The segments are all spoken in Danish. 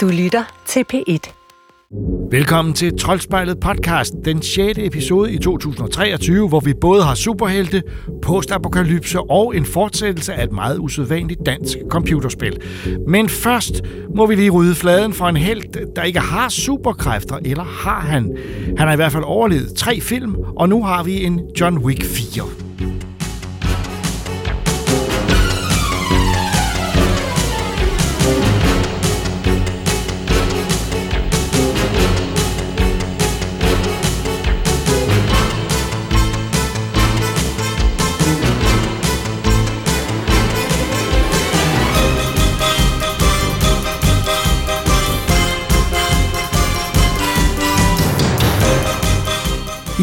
Du lytter til P1. Velkommen til Troldspejlet podcast, den 6. episode i 2023, hvor vi både har superhelte, postapokalypse og en fortsættelse af et meget usædvanligt dansk computerspil. Men først må vi lige rydde fladen for en helt, der ikke har superkræfter, eller har han? Han har i hvert fald overlevet tre film, og nu har vi en John Wick 4.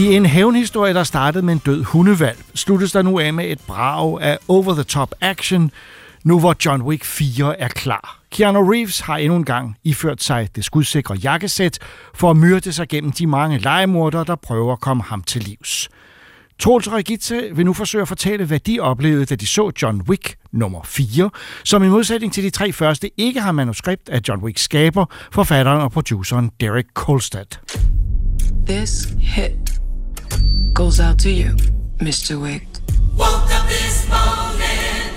I en hævnhistorie, der startede med en død hundevalg, sluttes der nu af med et brag af over-the-top action, nu hvor John Wick 4 er klar. Keanu Reeves har endnu en gang iført sig det skudsikre jakkesæt for at myrde sig gennem de mange legemordere, der prøver at komme ham til livs. Troels og Regitze vil nu forsøge at fortælle, hvad de oplevede, da de så John Wick nummer 4, som i modsætning til de tre første ikke har manuskript af John Wick skaber, forfatteren og produceren Derek Kolstad. This hit goes out to you, Mr. Wick.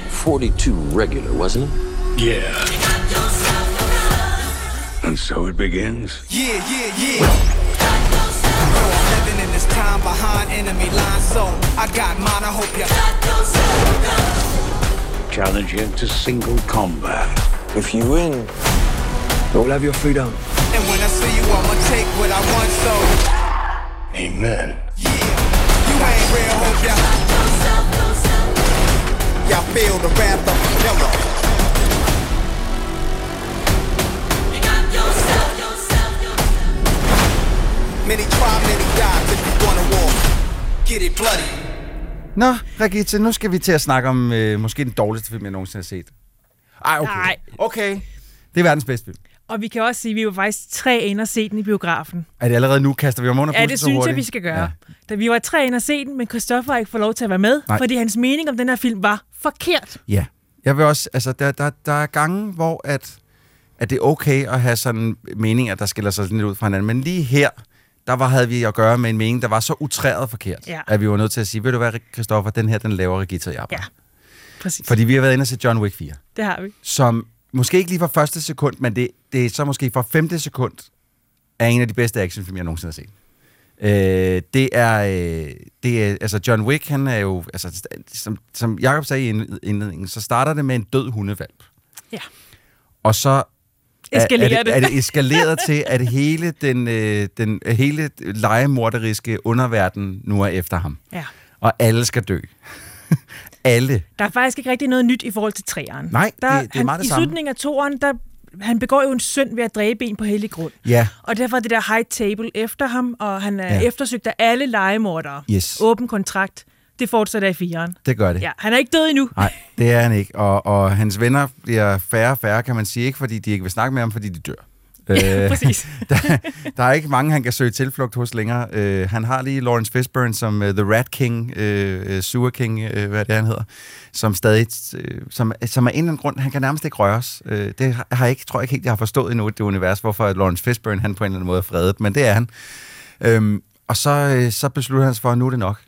42 regular, wasn't it? Yeah. And so it begins. Yeah, yeah, yeah. Living in this time behind enemy lines, so I got mine. I hope you. Challenge you to single combat. If you win, you'll have your freedom. And when I see you, I'ma take what I want. So Amen. Ain't real. Hope ya. Y'all feel the wrath of killer. Many try, many die. If you wanna war, get it bloody. Nå, Regitze, nu skal vi til at snakke om øh, måske den dårligste film, jeg nogensinde har set. Ej, okay. Nej. Okay. Det er verdens bedste film. Og vi kan også sige, at vi var faktisk tre ind og se den i biografen. Er det allerede nu, kaster vi om under Ja, det synes jeg, vi skal gøre. Ja. Da vi var tre ind og se den, men Christoffer har ikke fået lov til at være med, Nej. Fordi hans mening om den her film var forkert. ja. Jeg vil også, altså, der, der, der er gange, hvor at, at det er okay at have sådan meninger, der skiller sig lidt ud fra hinanden. Men lige her, der var, havde vi at gøre med en mening, der var så utræret forkert, Ja. at vi var nødt til at sige, ved du hvad, Christoffer, den her, den laver og jeg. Ja, præcis. Fordi vi har været inde og se John Wick 4. Det har vi. som måske ikke lige fra første sekund, men det, det er så måske fra femte sekund, er en af de bedste actionfilm, jeg nogensinde har set. Øh, det er, øh, det er, altså John Wick, han er jo, altså, som, som Jacob sagde i ind- indledningen, så starter det med en død hundevalp. Ja. Og så er, er, det, det. er det eskaleret til, at hele den, øh, den hele legemorderiske underverden nu er efter ham. Ja. Og alle skal dø. Alle. Der er faktisk ikke rigtig noget nyt i forhold til træeren. Nej, der, det- det er han, meget det I samme. slutningen af toeren, der han begår jo en synd ved at dræbe en på hellig grund. Ja. Og derfor er det der high table efter ham, og han er ja. eftersøgt af alle legemordere. Yes. Åben kontrakt. Det fortsætter i firen. Det gør det. Ja, han er ikke død endnu. Nej, det er han ikke. Og, og hans venner bliver færre og færre, kan man sige. Ikke fordi de ikke vil snakke med ham, fordi de dør. Ja, præcis. der, der er ikke mange, han kan søge tilflugt hos længere. Uh, han har lige Lawrence Fishburne som uh, The Rat King, uh, Sewer King, uh, hvad det er, han hedder, som stadig, uh, som, som af en eller anden grund, han kan nærmest ikke røres. Uh, det har jeg ikke, tror jeg ikke helt, jeg har forstået endnu, det univers, hvorfor Lawrence Fishburne, han på en eller anden måde er fredet, men det er han. Um, og så, så beslutter han sig for, at nu er det nok.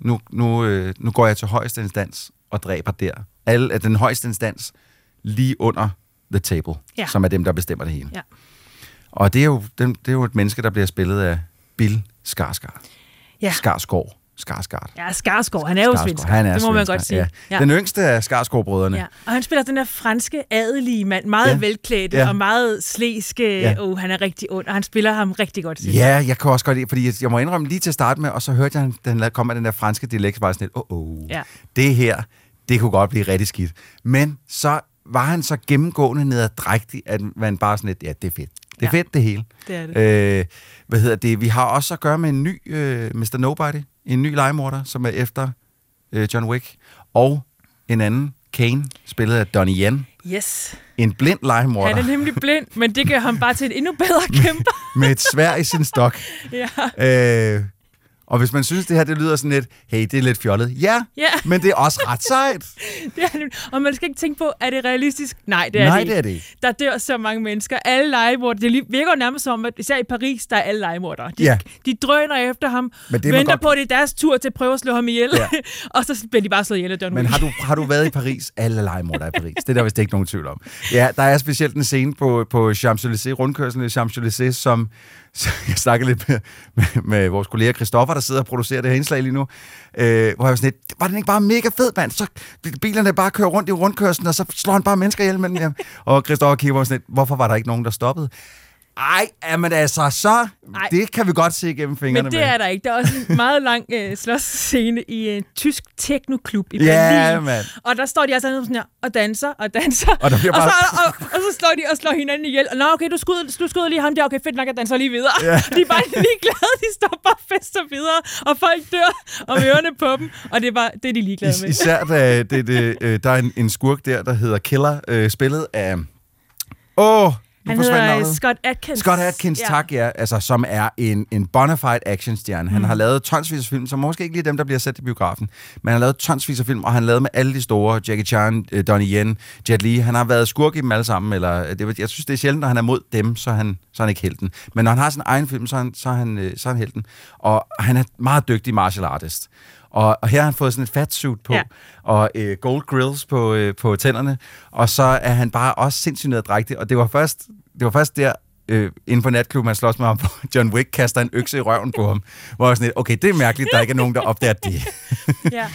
Nu, nu, øh, nu går jeg til højeste instans og dræber der. Alle, den højeste instans lige under the table, Ja. som er dem, der bestemmer det hele. Ja. Og det er, jo, den, det er jo et menneske, der bliver spillet af Bill Skarsgård. Ja. Skarsgård. Skarsgård. Ja, Skarsgård. Han er jo svensker. Han er det må man svensker, godt sige. Ja. Den yngste af Skarsgård-brødrene. Ja. Og han spiller den der franske adelige mand, meget Ja. velklædte Ja. og meget slæske. Ja. Ja. Oh, han er rigtig ond, og han spiller ham rigtig godt. Ja, jeg. kan også godt lide, fordi jeg, jeg må indrømme lige til at starte med, og så hørte jeg, den der kom med den der franske dialekt, var sådan lidt, åh, oh, oh, Ja. det her, det kunne godt blive rigtig skidt. Men så var han så gennemgående nederdrægtig, at man bare sådan lidt, ja, det er fedt. Det er Ja. fedt, det hele. Det er det. Øh, hvad hedder det? Vi har også at gøre med en ny øh, Mr. Nobody, en ny legemorder, som er efter øh, John Wick, og en anden, Kane, spillet af Donnie Yen. Yes. En blind legemorder Han er nemlig blind, men det gør ham bare til en endnu bedre kæmper. med et svær i sin stok. ja. Øh, Og hvis man synes, det her det lyder sådan lidt, hey, det er lidt fjollet. Ja, Ja. men det er også ret sejt. Det er, og man skal ikke tænke på, er det realistisk? Nej, det er Nej, det ikke. det er det ikke. Der dør så mange mennesker. Alle legemordere. Det virker nærmest som, at især i Paris, der er alle legemordere. De, Ja. de drøner efter ham, Men det er venter godt- på, at det er deres tur til at prøve at slå ham ihjel. Ja. og så bliver de bare slået ihjel af John Men har du, har du været i Paris? Alle legemordere er i Paris. Det er der vist ikke nogen tvivl om. Ja, der er specielt en scene på, på Champs-Élysées, rundkørslen i Champs-Élysées, som så jeg snakker lidt med, med, med, vores kollega Christoffer, der sidder og producerer det her indslag lige nu, øh, hvor jeg var sådan lidt, var den ikke bare mega fed, mand? Så bilerne bare kører rundt i rundkørslen, og så slår han bare mennesker ihjel mellem dem. Og Christoffer kigger på sådan lidt, hvorfor var der ikke nogen, der stoppede? Ej, jamen altså, så... Ej. Det kan vi godt se igennem fingrene Men det med. er der ikke. Der er også en meget lang øh, slåsscene i en tysk teknoklub i Ja, Berlin. mand. Og der står de altså sådan her, og danser, og danser. Og der og, bare- så, og, og, så slår de og slår hinanden ihjel. Og nå, okay, du skyder, du skyder lige ham der. Okay, fedt nok, jeg danser lige videre. Ja. De er bare ligeglade. De står bare og fester videre. Og folk dør og ørerne på dem. Og det er, bare, det er de ligeglade Is- med. Især da det, det, øh, der er en, en skurk der, der hedder Killer, øh, spillet af... Åh, Han hedder øh, navnet. Scott Atkins. Scott Atkins, ja. tak, ja. Altså, som er en, en bona fide actionstjerne. Han mm. har lavet tonsvis af film, som måske ikke lige dem, der bliver sat i biografen, men han har lavet tonsvis af film, og han har lavet med alle de store, Jackie Chan, øh, Donnie Yen, Jet Li. Han har været skurk i dem alle sammen, eller øh, det, jeg synes, det er sjældent, når han er mod dem, så er han, så er han ikke helten. Men når han har sin egen film, så er han, så er han, så er han helten. Og han er meget dygtig martial artist. Og, og her har han fået sådan et fat suit på, Ja. og øh, gold grills på, øh, på tænderne, og så er han bare også sindssygt nederdrægtig, og det var først, det var først der, øh, inde på natklubben, han slås med ham, John Wick kaster en økse i røven på ham, hvor jeg sådan lidt, okay, det er mærkeligt, der ikke er nogen, der opdager det. Ja,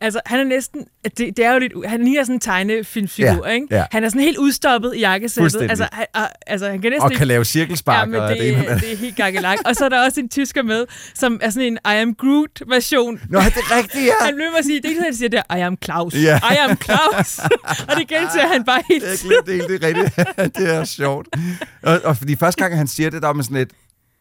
altså han er næsten, det, det er jo lidt, han ligner sådan en tegnefilmsfigur, Ja, ikke? ja. Han er sådan helt udstoppet i jakkesættet. Altså han, og- altså, han kan næsten og ikke... kan lave cirkelspark. Ja, men og det, ene det, det er helt gakkelak. Og så er der også en tysker med, som er sådan en I am Groot-version. Nå, det er rigtigt, ja. Han bliver med at sige, det er ikke han siger der, I am Klaus. Ja. I am Klaus. og det gentager han bare helt Jeg glemte det det er rigtigt. det er sjovt. Og, og fordi første gang, han siger det, der er man sådan lidt,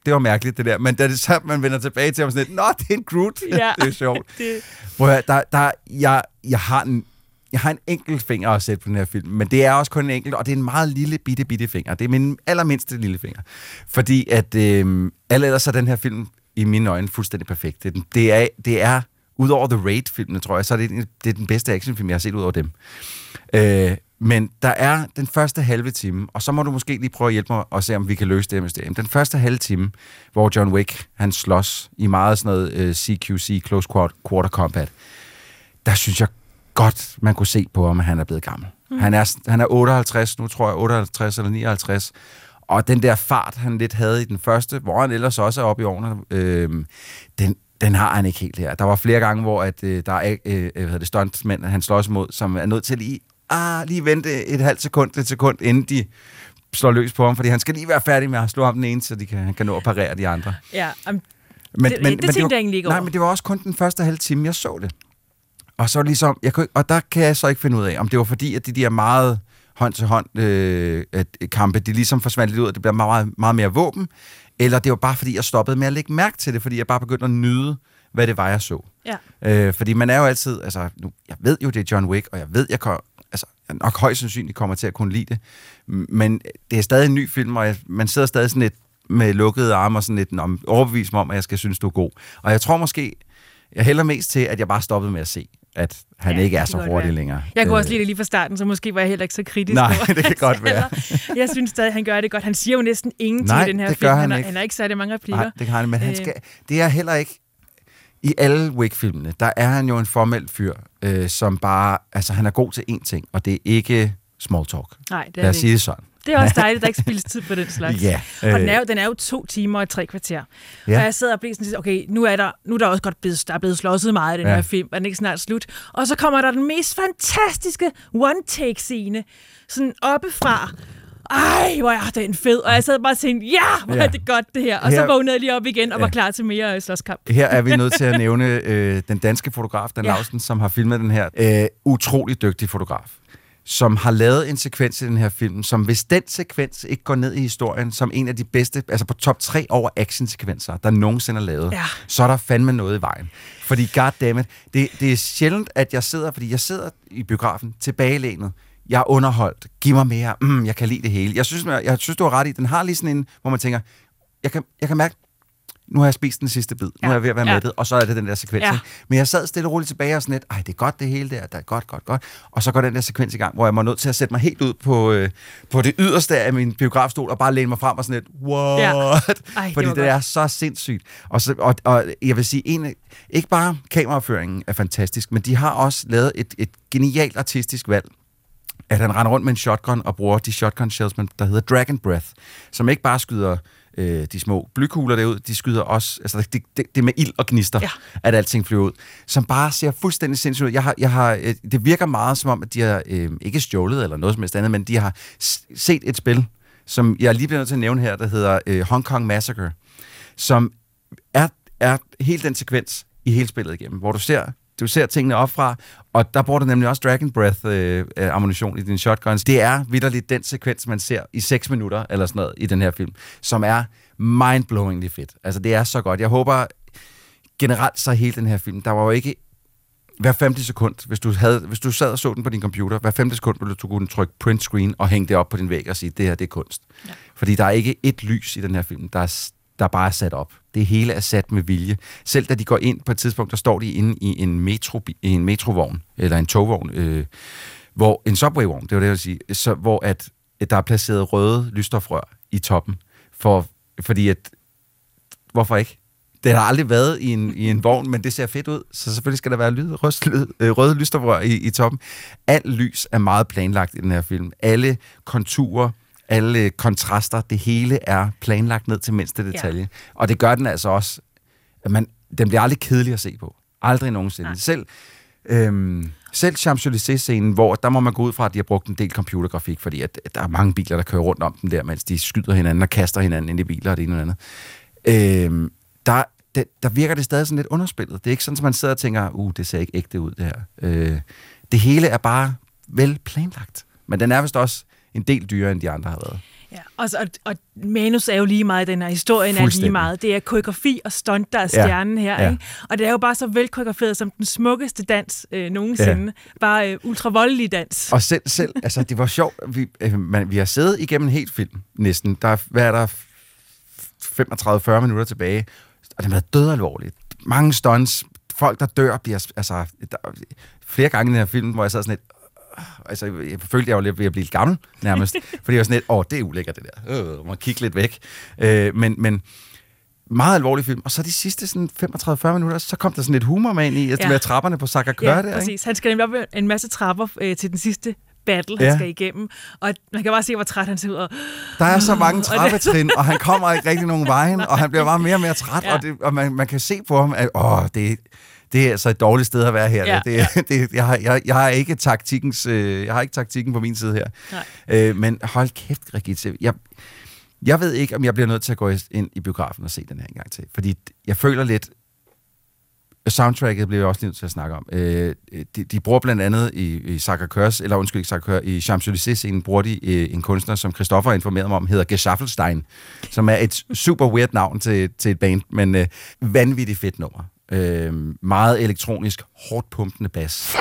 det var mærkeligt, det der. Men da det så, man vender tilbage til ham sådan lidt, nå, det er en Groot. Ja. det er sjovt. Det, Prøv at høre, der, der, jeg, jeg, har en, jeg har en enkelt finger at sætte på den her film, men det er også kun en enkelt, og det er en meget lille, bitte, bitte finger. Det er min allermindste lille finger. Fordi at øh, alle ellers er den her film i mine øjne fuldstændig perfekt. Det er, det er, det er udover The Raid-filmene, tror jeg, så er det, det er den bedste actionfilm, jeg har set ud over dem. Øh, men der er den første halve time, og så må du måske lige prøve at hjælpe mig og se, om vi kan løse det her mysterium. Den første halve time, hvor John Wick, han slås i meget sådan noget øh, CQC, Close Quarter, quarter Combat, der synes jeg godt, man kunne se på, om han er blevet gammel. Mm. Han, er, han er 58 nu, tror jeg, 58 eller 59. Og den der fart, han lidt havde i den første, hvor han ellers også er oppe i årene, øh, den, den har han ikke helt her. Der var flere gange, hvor at, øh, der er øh, hvad hedder det, stuntmænd, han slås mod, som er nødt til lige, ah, lige vente et halvt sekund, et sekund, inden de slår løs på ham, fordi han skal lige være færdig med at slå ham den ene, så de kan, han kan nå at parere de andre. ja, um, Men, Det- det tænkte var, jeg egentlig ikke Nej, men det var også kun den første halve time, jeg så det. Og så ligesom, jeg kunne, og der kan jeg så ikke finde ud af, om det var fordi, at de der meget hånd til hånd øh, at, kampe, de ligesom forsvandt lidt ud, og det bliver meget, meget mere våben, eller det var bare fordi, jeg stoppede med at lægge mærke til det, fordi jeg bare begyndte at nyde, hvad det var, jeg så. ja. Øh, fordi man er jo altid, altså, nu, jeg ved jo, det er John Wick, og jeg ved, jeg kan, altså, jeg nok højst sandsynligt kommer til at kunne lide det, men det er stadig en ny film, og jeg, man sidder stadig sådan lidt med lukkede arme og sådan lidt om, overbevist mig om, at jeg skal synes, du er god. Og jeg tror måske, jeg hælder mest til, at jeg bare stoppede med at se, at han Ja, ikke er så hurtig være. længere. Jeg kunne også Øh, lide det lige fra starten, så måske var jeg heller ikke så kritisk. Nej, over det kan godt være. alder. Jeg synes stadig, han gør det godt. Han siger jo næsten ingenting Nej, i den her det film. gør han, han har, ikke. han har ikke særlig mange replikker. Nej, det kan han, men han Øh. skal, det er heller ikke... I alle Wick-filmene, der er han jo en formel fyr, øh, som bare... Altså, han er god til én ting, og det er ikke small talk. Nej, det er Lad os sige det sådan. Det er også dejligt, at der ikke spildes tid på den slags. Ja, Og den øh. er, jo, den er jo to timer og tre kvarter. Ja. Og jeg sidder og bliver sådan lidt, okay, nu er der, nu er der også godt blevet, der er blevet slåsset meget i den Ja. her film, og den er ikke snart slut. Og så kommer der den mest fantastiske one-take-scene, sådan oppefra. Ej, hvor er den fed. Og jeg sad bare og tænkte, ja, hvor er det godt det her. Og så Her- vågnede jeg lige op igen og var Ja. klar til mere øh, slåskamp. Her er vi nødt til at nævne øh, den danske fotograf, Dan Ja. Lausten, som har filmet den her. Øh, utrolig dygtig fotograf som har lavet en sekvens i den her film, som hvis den sekvens ikke går ned i historien som en af de bedste, altså på top 3 over actionsekvenser, der nogensinde er lavet, Ja. så er der fandme noget i vejen. Fordi goddammit, det, det er sjældent, at jeg sidder, fordi jeg sidder i biografen tilbagelænet, jeg er underholdt, giv mig mere, mm, jeg kan lide det hele. Jeg synes, jeg, jeg synes, du har ret i, den har lige sådan en, hvor man tænker, jeg kan, jeg kan mærke, nu har jeg spist den sidste bid, nu Ja. er jeg ved at være Ja. mættet, og så er det den der sekvens. Ja. Men jeg sad stille og roligt tilbage og sådan lidt, ej, det er godt det hele der, det er godt, godt, godt. Og så går den der sekvens i gang, hvor jeg var nødt til at sætte mig helt ud på, øh, på det yderste af min biografstol, og bare læne mig frem og sådan lidt, what? Ja. Ej, det Fordi det, godt. er så sindssygt. Og, så, og, og jeg vil sige, en, ikke bare kameraføringen er fantastisk, men de har også lavet et, et genialt artistisk valg, at han render rundt med en shotgun og bruger de shotgun shells, der hedder Dragon Breath, som ikke bare skyder øh, de små blykugler derud, de skyder også, altså det, det, det med ild og gnister, Ja. at alting flyver ud, som bare ser fuldstændig sindssygt ud. Jeg har, jeg har, øh, det virker meget som om, at de har øh, ikke stjålet eller noget som helst andet, men de har set et spil, som jeg lige bliver nødt til at nævne her, der hedder øh, Hong Kong Massacre, som er, er helt den sekvens i hele spillet igennem, hvor du ser, du ser tingene opfra, og der bruger du nemlig også Dragon Breath øh, øh, ammunition i dine shotguns. Det er vidderligt den sekvens, man ser i 6 minutter eller sådan noget i den her film, som er mindblowingly fedt. Altså det er så godt. Jeg håber generelt så hele den her film, der var jo ikke hver 50 sekund, hvis du, havde, hvis du sad og så den på din computer, hver 50 sekund ville du kunne trykke print screen og hænge det op på din væg og sige, det her det er kunst. Ja. Fordi der er ikke et lys i den her film, der er, der bare er sat op. Det hele er sat med vilje. Selv da de går ind på et tidspunkt, der står de inde i en, metro, i en metrovogn, eller en togvogn, øh, hvor en subwayvogn, det var det, jeg ville sige, så, hvor at, at der er placeret røde lysstofrør i toppen, for, fordi at, hvorfor ikke? Det har aldrig været i en, i en vogn, men det ser fedt ud, så selvfølgelig skal der være lyd, røst, lyd, øh, røde lysstofrør i, i toppen. Alt lys er meget planlagt i den her film. Alle konturer, alle kontraster, det hele er planlagt ned til mindste detalje. Ja. Og det gør den altså også, at man, den bliver aldrig kedelig at se på. Aldrig nogensinde. Nej. Selv, øhm, selv Champs-Élysées-scenen, hvor der må man gå ud fra, at de har brugt en del computergrafik, fordi at, at der er mange biler, der kører rundt om dem der, mens de skyder hinanden og kaster hinanden ind i biler og det ene og det andet. Øhm, der, det, der virker det stadig sådan lidt underspillet. Det er ikke sådan, at man sidder og tænker, uh, det ser ikke ægte ud, det her. Øh, det hele er bare vel planlagt. Men den er vist også en del dyrere, end de andre har været. Ja, og, og, og manus er jo lige meget den her historien er lige meget. Det er koreografi og stunt, der er Ja, stjernen her. ja. Ikke? Og det er jo bare så velkoreograferet som den smukkeste dans øh, nogensinde. Ja. Bare øh, ultravoldelig dans. Og selv, selv altså det var sjovt, vi, øh, man, vi har siddet igennem en helt film næsten. Der er, hvad er der, 35-40 minutter tilbage, og det har været dødalvorligt. Mange stunts, folk der dør, bliver, altså, der, flere gange i den her film, hvor jeg sad sådan lidt, altså, jeg følte, jeg var lidt ved at blive lidt gammel, nærmest. fordi jeg var sådan lidt, åh, det er ulækkert, det der. Øh, må kigge lidt væk. Øh, men, men meget alvorlig film. Og så de sidste sådan 35-40 minutter, så kom der sådan lidt humor med ind i, altså Ja. med trapperne på Sakakør Ja, der, ikke? præcis. Han skal nemlig op en masse trapper øh, til den sidste battle, han Ja. skal igennem. Og man kan bare se, hvor træt han ser ud. Og, Der er så mange trappetrin, og han kommer ikke rigtig nogen vejen, og han bliver bare mere og mere træt, ja. og, det, og man, man kan se på ham, at åh, det, det er altså et dårligt sted at være her. Ja, det, det, jeg, har, jeg, jeg, har ikke taktikkens, øh, jeg har ikke taktikken på min side her. Nej. Øh, men hold kæft, Rigitte. Jeg, jeg ved ikke, om jeg bliver nødt til at gå ind i biografen og se den her en gang til. Fordi jeg føler lidt, soundtracket bliver jeg også nødt til at snakke om. Øh, de, de bruger blandt andet i, i Sakakørs, eller undskyld ikke Sakakør, i Champs-Élysées-scenen bruger de øh, en kunstner, som Christoffer har informeret mig om, hedder Geschaffelstein, som er et super weird navn til, til et band, men øh, vanvittigt fedt nummer. Øh, meget elektronisk, hårdt pumpende bas.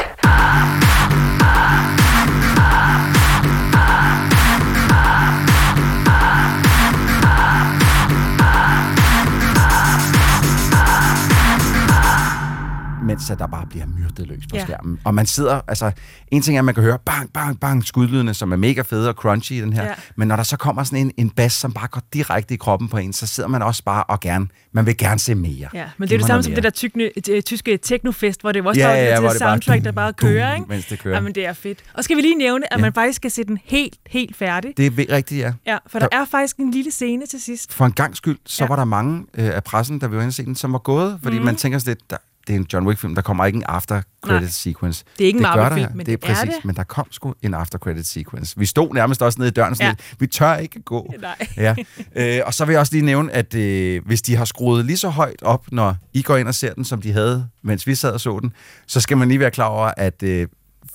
Mens at der bare bliver myrdet løs på Ja. skærmen. Og man sidder, altså, en ting er, at man kan høre bang, bang, bang, skudlydene, som er mega fede og crunchy i den her. Ja. Men når der så kommer sådan en, en bass, som bare går direkte i kroppen på en, så sidder man også bare og gerne, man vil gerne se mere. ja, men det er det samme som det der tykne, øh, tyske teknofest, hvor det også Ja, var ja, det det soundtrack, der bare kører. Ikke? mens det kører. Jamen, det er fedt. Og skal vi lige nævne, at Ja. man faktisk skal se den helt, helt færdig. Det er rigtigt, ja. Ja, for der Der- er faktisk en lille scene til sidst. For en gang skyld, så Ja. var der mange øh, af pressen, der vi var inde og se den, som var gået, fordi mm. man tænker sådan lidt, der, det er en John Wick-film, der kommer ikke en after credit Nej. sequence. Det er ikke en gør Marvel-film, men det er det er præcis, det. men der kom sgu en after credit sequence. Vi stod nærmest også nede i døren sådan ja. lidt, vi tør ikke gå. Nej. Ja. Øh, og så vil jeg også lige nævne, at øh, hvis de har skruet lige så højt op, når I går ind og ser den, som de havde, mens vi sad og så den, så skal man lige være klar over, at øh,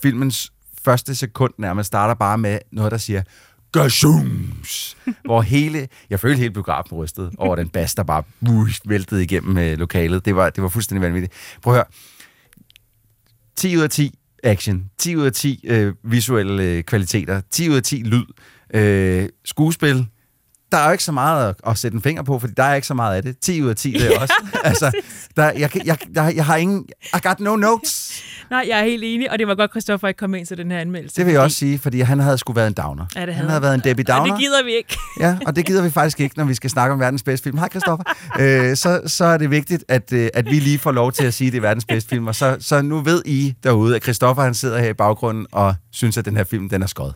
filmens første sekund nærmest starter bare med noget, der siger Gashums! hvor hele, jeg følte hele biografen rystede over den bas, der bare uh, væltede igennem øh, lokalet. Det var, det var fuldstændig vanvittigt. Prøv at høre. 10 ud af 10 action, 10 ud af 10 øh, visuelle øh, kvaliteter, 10 ud af 10 lyd, øh, skuespil, der er jo ikke så meget at, at sætte en finger på, fordi der er ikke så meget af det. 10 ud af 10, det er også. altså, der, jeg, jeg, jeg, jeg har ingen... I got no notes. Nej, jeg er helt enig, og det var godt, Christoffer ikke kom ind til den her anmeldelse. Det vil jeg også sige, fordi han havde sgu været en downer. Ja, det han havde havde været en Debbie Og Downer. det gider vi ikke. Ja, og det gider vi faktisk ikke, når vi skal snakke om verdens bedste film. Hej, Christoffer. øh, så, så er det vigtigt, at, øh, at vi lige får lov til at sige, at det er verdens bedste film. Og så, så nu ved I derude, at Christoffer han sidder her i baggrunden og synes, at den her film den er skød.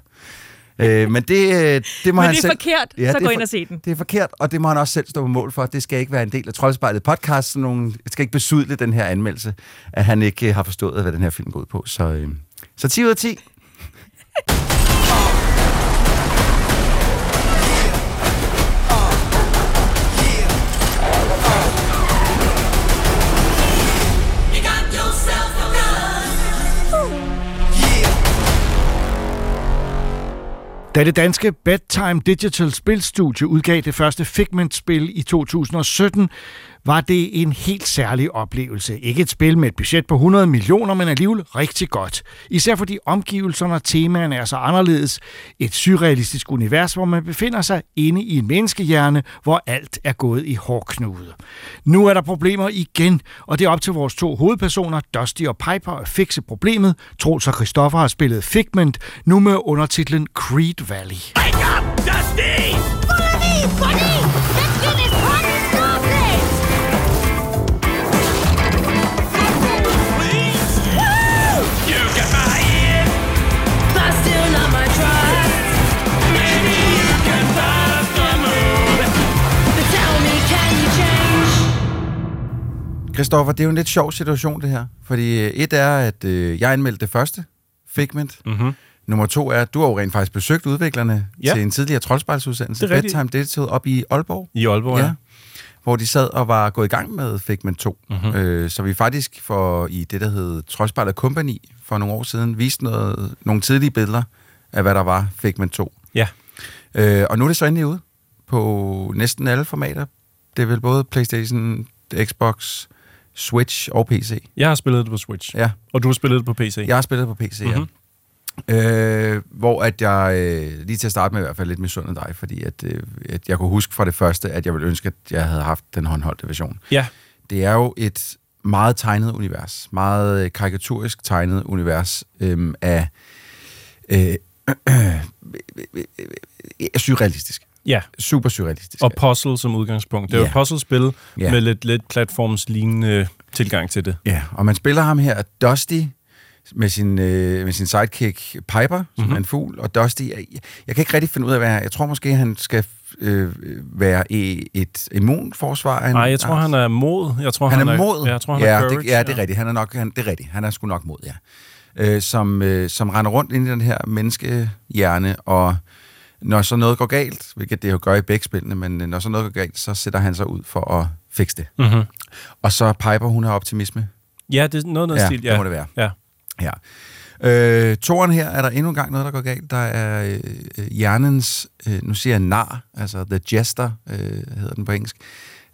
Øh, men det, øh, det må Men han det er selv... forkert, så det er gå ind og se den. Det er forkert, og det må han også selv stå på mål for. Det skal ikke være en del af Troldspejlet podcast. Sådan nogle, det skal ikke besudle den her anmeldelse, at han ikke øh, har forstået, hvad den her film går ud på. Så, øh, så 10 ud af 10. Da det danske Bedtime Digital Spilstudie udgav det første Figment-spil i 2017, var det en helt særlig oplevelse. Ikke et spil med et budget på 100 millioner, men alligevel rigtig godt. Især fordi omgivelserne og temaerne er så anderledes. Et surrealistisk univers, hvor man befinder sig inde i en menneskehjerne, hvor alt er gået i hårdknude. Nu er der problemer igen, og det er op til vores to hovedpersoner, Dusty og Piper, at fikse problemet. Troels og Christoffer har spillet Figment, nu med undertitlen Creed Valley. Christoffer, det er jo en lidt sjov situation, det her. Fordi øh, et er, at øh, jeg anmeldte det første, Figment. Mm-hmm. Nummer to er, at du har jo rent faktisk besøgt udviklerne Ja. til en tidligere troldspejlsudsendelse. Bedtime Digital, op i Aalborg. I Aalborg, ja. Hvor de sad og var gået i gang med Figment 2. Mhm. Mm-hmm. Øh, så vi faktisk for i det, der hed Troldspejlet Company for nogle år siden, viste noget, nogle tidlige billeder af, hvad der var Figment 2. Ja. Øh, og nu er det så endelig ude på næsten alle formater. Det er vel både PlayStation, Xbox, Switch og PC. Jeg har spillet det på Switch. Ja, Og du har spillet det på PC. jeg har spillet på PC, Mhm. ja. Øh, hvor at jeg, øh, lige til at starte med i hvert fald, lidt misundet dig, fordi at, øh, at jeg kunne huske fra det første, at jeg ville ønske, at jeg havde haft den håndholdte version. Ja. Det er jo et meget tegnet univers, meget øh, karikaturisk tegnet univers øh, af øh, surrealistisk. Ja. Super surrealistisk. Og puzzle som udgangspunkt. Det er jo Ja. et puzzlespil Ja. med lidt, lidt platformslignende tilgang til det. Ja, og man spiller ham her, Dusty, med sin, øh, med sin sidekick Piper, som Mhm. mm-hmm. er en fugl, og Dusty, jeg, jeg kan ikke rigtig finde ud af, hvad jeg, jeg tror måske, han skal øh, være i et immunforsvar. Han, Nej, jeg tror, han er mod. Jeg tror, han er mod. Ja, jeg tror, han ja, er courage. det, ja, det er rigtigt. Han er nok, han, det er rigtigt. Han er sgu nok mod, ja. Øh, som, øh, som render rundt ind i den her menneskehjerne, og når så noget går galt, hvilket det jo gør i begge spillene, men øh, når så noget går galt, så sætter han sig ud for at fikse det. Mm-hmm. Og så Piper, hun har optimisme. Ja, det er noget, noget Ja, stil. det må det være. Ja. Ja. Øh, toren her er der endnu en gang noget, der går galt. Der er øh, øh, hjernens, øh, nu siger jeg nar, altså The Jester, øh, hedder den på engelsk,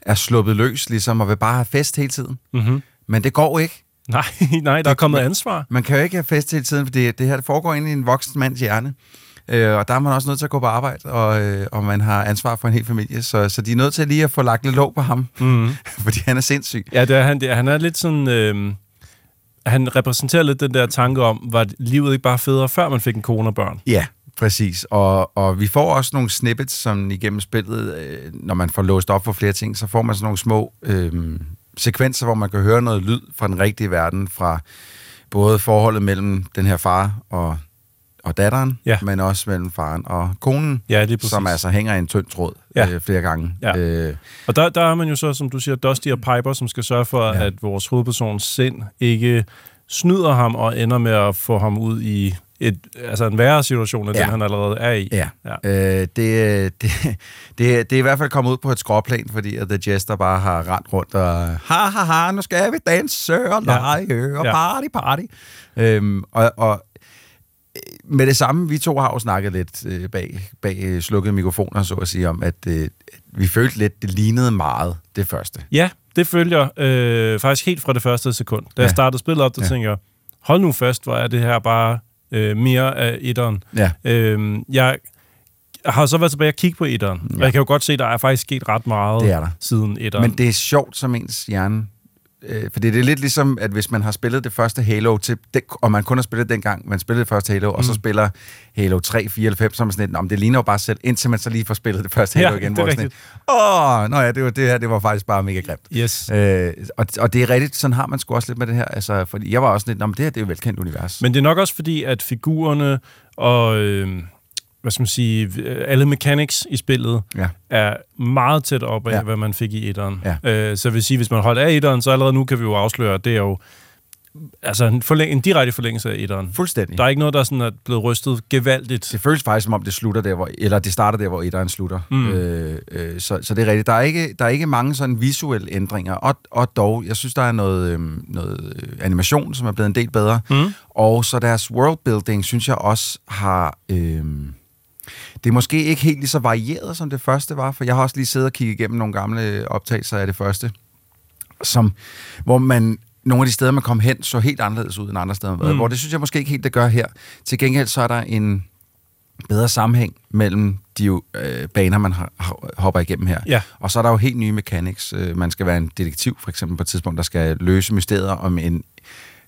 er sluppet løs ligesom og vil bare have fest hele tiden. Mm-hmm. Men det går ikke. Nej, nej, der er kommet ansvar. Man kan jo ikke have fest hele tiden, for det, det her det foregår inde i en voksen mands hjerne. Øh, og der er man også nødt til at gå på arbejde, og, øh, og man har ansvar for en hel familie. Så, så de er nødt til lige at få lagt lidt låg på ham, Mm-hmm. fordi han er sindssyg. Ja, det er han. Det er, han er lidt sådan... Øh, han repræsenterer lidt den der tanke om, var livet ikke bare federe, før man fik en kone og børn? Ja, præcis. Og, og vi får også nogle snippets, som igennem spillet, øh, når man får låst op for flere ting, så får man sådan nogle små øh, sekvenser, hvor man kan høre noget lyd fra den rigtige verden, fra både forholdet mellem den her far og, og datteren, Ja. men også mellem faren og konen, Ja, som altså hænger i en tynd tråd Ja. øh, flere gange. Ja. Øh, Og der, der er man jo så, som du siger, Dusty og Piper, som skal sørge for, Ja. at vores hovedpersons sind ikke snyder ham og ender med at få ham ud i et, altså en værre situation, end Ja. den han allerede er i. Ja, Ja. Øh, det, det, det, det er i hvert fald kommet ud på et skråplan, fordi at The Jester bare har rendt rundt og ha ha ha, nu skal vi danse og Ja. lege og Ja. party party. Øhm, og, og med det samme, vi to har jo snakket lidt øh, bag, bag øh, slukkede mikrofoner, så at sige, om at øh, vi følte lidt, det lignede meget det første. Ja, det følger øh, faktisk helt fra det første sekund. Da jeg Ja. startede spillet op, der Ja. tænker jeg, hold nu fast, hvor er det her bare øh, mere af etteren. Ja. Øh, jeg jeg har så været tilbage og kigge på etteren. Ja. Og jeg kan jo godt se, der er faktisk sket ret meget Det er der. siden etteren. Men det er sjovt, som ens hjerne... Øh, fordi det er lidt ligesom, at hvis man har spillet det første Halo, til, det, og man kun har spillet den gang, man spillede det første Halo, mm. og så spiller Halo 3, 4 eller 5, så er man sådan lidt, "Nå, men det ligner jo bare selv, indtil man så lige får spillet det første Halo Ja, igen. det er hvor sådan Åh, nå ja, det, var, det her det var faktisk bare mega grimt. Yes. Øh, og, og det er rigtigt, sådan har man sgu også lidt med det her. Altså, fordi jeg var også lidt, Nå, men det her det er jo et velkendt univers. Men det er nok også fordi, at figurerne og øh, hvad skal man sige, øh, alle mechanics i spillet Ja. er meget tæt op af, Ja. hvad man fik i etteren. Ja. Øh, så vil sige, hvis man holdt af etteren, så allerede nu kan vi jo afsløre, at det er jo altså en, forlæng- en direkte forlængelse af etteren. Fuldstændig. Der er ikke noget, der sådan er blevet rystet gevaldigt. Det føles faktisk som om, det slutter der, hvor, eller det starter der, hvor etteren slutter. Mm. Øh, øh, så, så det er rigtigt. Der er ikke, der er ikke mange sådan visuelle ændringer, og, og dog, jeg synes, der er noget, øh, noget animation, som er blevet en del bedre. Mm. Og så deres worldbuilding, synes jeg også har... Øh, det er måske ikke helt lige så varieret, som det første var, for jeg har også lige siddet og kigget igennem nogle gamle optagelser af det første, som, hvor man nogle af de steder, man kom hen, så helt anderledes ud end andre steder, mm. hvor det synes jeg måske ikke helt, det gør her. Til gengæld så er der en bedre sammenhæng mellem de øh, baner, man har, hopper igennem her. Ja. Og så er der jo helt nye mechanics. Øh, man skal være en detektiv, for eksempel på et tidspunkt, der skal løse mysterier om en,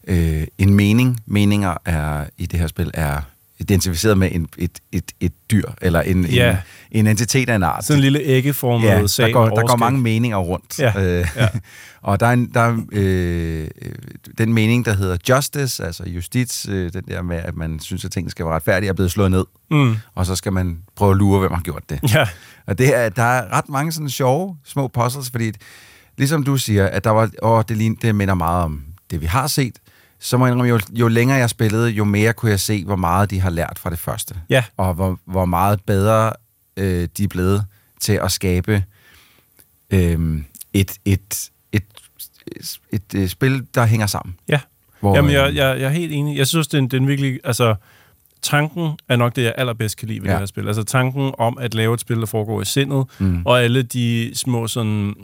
øh, en mening. Meninger er i det her spil er identificeret med en, et, et, et dyr, eller en, Ja. en, en entitet af en art. Sådan en lille æggeformet Ja, sag der går, der går mange meninger rundt. Ja, Øh, ja. og der er, en, der er øh, den mening, der hedder justice, altså justits, øh, den der med, at man synes, at tingene skal være retfærdige, er blevet slået ned. Mm. Og så skal man prøve at lure, hvem har gjort det. Ja, Og det er, der er ret mange sådan sjove små puzzles, fordi ligesom du siger, at der var, åh, det, lign- det minder meget om det, vi har set, så må jeg indrømme, jo, jo længere jeg spillede, jo mere kunne jeg se, hvor meget de har lært fra det første. Ja. Og hvor, hvor meget bedre øh, de er blevet til at skabe øh, et, et, et, et, et, et spil, der hænger sammen. ja. Hvor, Jamen, øh, jeg, jeg, jeg er helt enig. Jeg synes, det er, en, det er en virkelig... Altså, tanken er nok det, jeg allerbedst kan lide ved ja. det her spil. Altså tanken om at lave et spil, der foregår i sindet, mm. og alle de små sådan